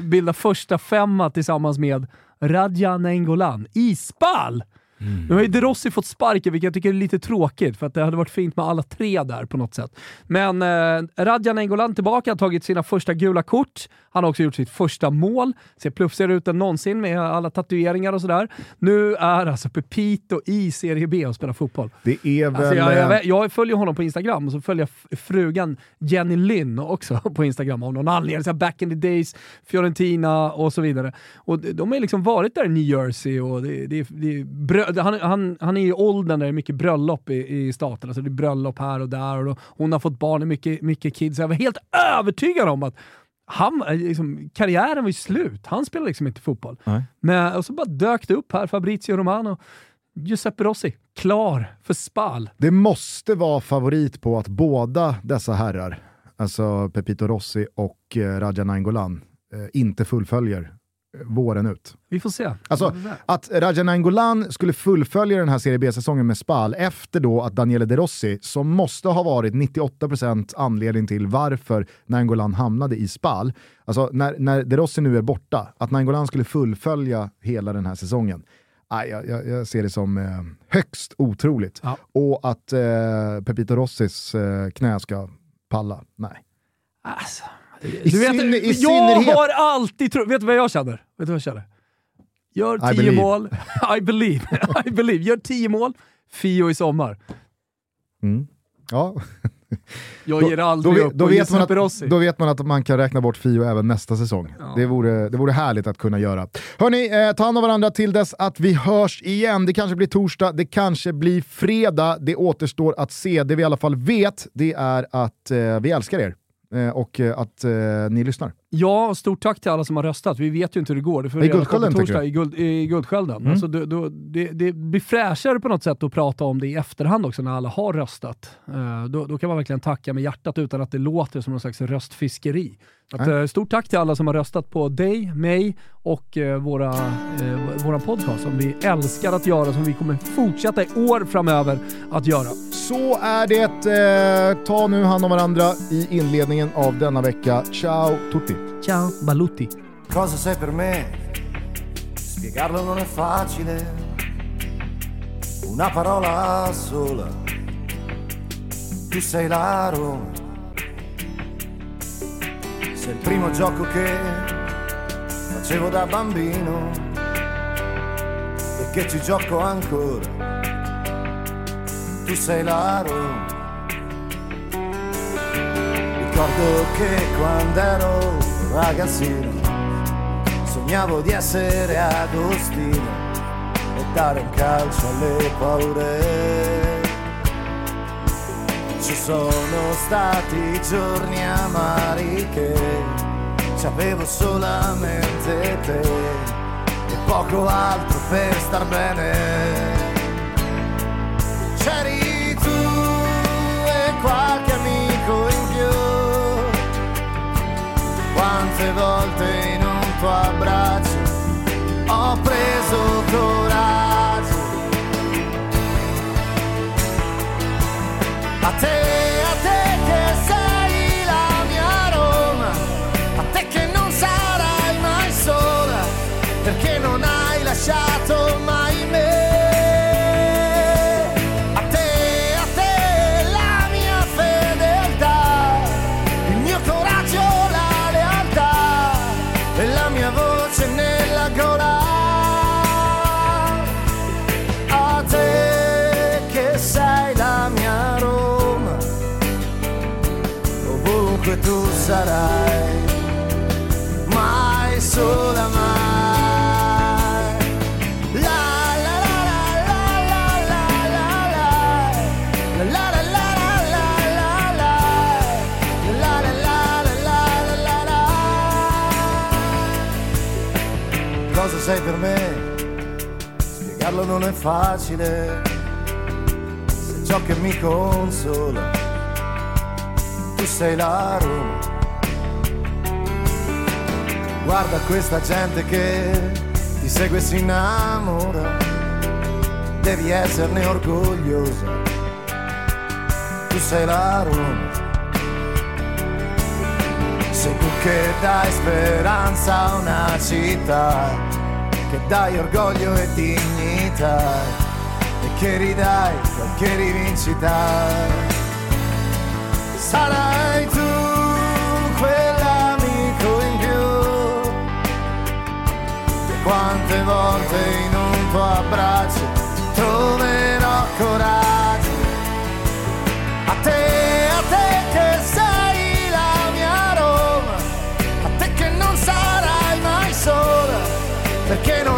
bilda första femma tillsammans med Radja Nengolan i Spal! Mm. Nu har ju De Rossi fått sparken, vilket jag tycker är lite tråkigt, för att det hade varit fint med alla tre där på något sätt. Men eh, Radjan Engolan tillbaka, har tagit sina första gula kort. Han har också gjort sitt första mål. Ser plufsigare ut än någonsin med alla tatueringar och sådär. Nu är alltså Pepito i Serie B och spelar fotboll. Det är alltså, väl... Alltså jag, jag, jag, följer honom på Instagram och så följer jag frugan Jenny Lynn också på Instagram av någon anledning. Så back in the days, Fiorentina och så vidare. Och de har liksom varit där i New Jersey och det, det, det, det han, han, han är i åldern där det är mycket bröllop i, i staten. Alltså det är bröllop här och där och då, hon har fått barn, och mycket, mycket kids. Jag var helt övertygad om att han, liksom, karriären var ju slut. Han spelade liksom inte fotboll. Men, och så bara dök det upp här, Fabrizio Romano. Giuseppe Rossi, klar för Spal. Det måste vara favorit på att båda dessa herrar, alltså Pepito Rossi och eh, Raja Nainggolan, eh, inte fullföljer våren ut. Vi får se. Alltså, att Raja Nainggolan skulle fullfölja den här Serie B-säsongen med Spal efter då att Daniele De Rossi, som måste ha varit 98% anledning till varför Nainggolan hamnade i Spal, alltså när, när De Rossi nu är borta, att Nainggolan skulle fullfölja hela den här säsongen. Nej, jag, jag, jag ser det som eh, högst otroligt. Ja. Och att eh, Pepito Rossis eh, knä ska palla, nej. Alltså. I du vet, i jag har alltid trott... Vet du vad jag känner? Vet du vad jag känner? Gör tio mål. I believe. I believe. Gör tio mål. Fio i sommar. Mm. Ja. Jag ger aldrig då, upp då, vet man att, då vet man att man kan räkna bort Fio även nästa säsong. Ja. Det, vore, det vore härligt att kunna göra. Hörni, eh, ta hand om varandra till dess att vi hörs igen. Det kanske blir torsdag, det kanske blir fredag. Det återstår att se. Det vi i alla fall vet, det är att eh, vi älskar er. Eh, och eh, att eh, ni lyssnar. Ja, stort tack till alla som har röstat. Vi vet ju inte hur det går. Det får I Guldskölden torsdag, i, guld, i Guldskölden. Mm. Alltså, då, då, det, det, blir fräschare på något sätt att prata om det i efterhand också när alla har röstat. Uh, då, då, kan man verkligen tacka med hjärtat utan att det låter som någon slags röstfiskeri. Att, uh, stort tack till alla som har röstat på dig, mig och uh, våra, våran podcast som vi älskar att göra, som vi kommer fortsätta i år framöver att göra. Så är det. ta nu hand om varandra i inledningen av denna vecka. Ciao tutti! Ciao Balutti. Cosa sei per me? Spiegarlo non è facile. Una parola sola. Tu sei la Roma. Sei il primo gioco che facevo da bambino e che ci gioco ancora. Tu sei la Roma. Ricordo che quando ero ragazzino sognavo di essere Agostino e dare un calcio alle paure. Ci sono stati giorni amari che ci avevo solamente te e poco altro per star bene. C'eri tante volte in un tuo abbraccio ho preso coraggio. A te Sei per me? Spiegarlo non è facile. Se ciò che mi consola, tu sei la Roma. Guarda questa gente che ti segue e si innamora. Devi esserne orgogliosa. Tu sei la Roma. Sei tu che dai speranza a una città, che dai orgoglio e dignità e che ridai qualche rivincita. Sarai tu quell'amico in più che quante volte in un tuo abbraccio troverò coraggio. perché non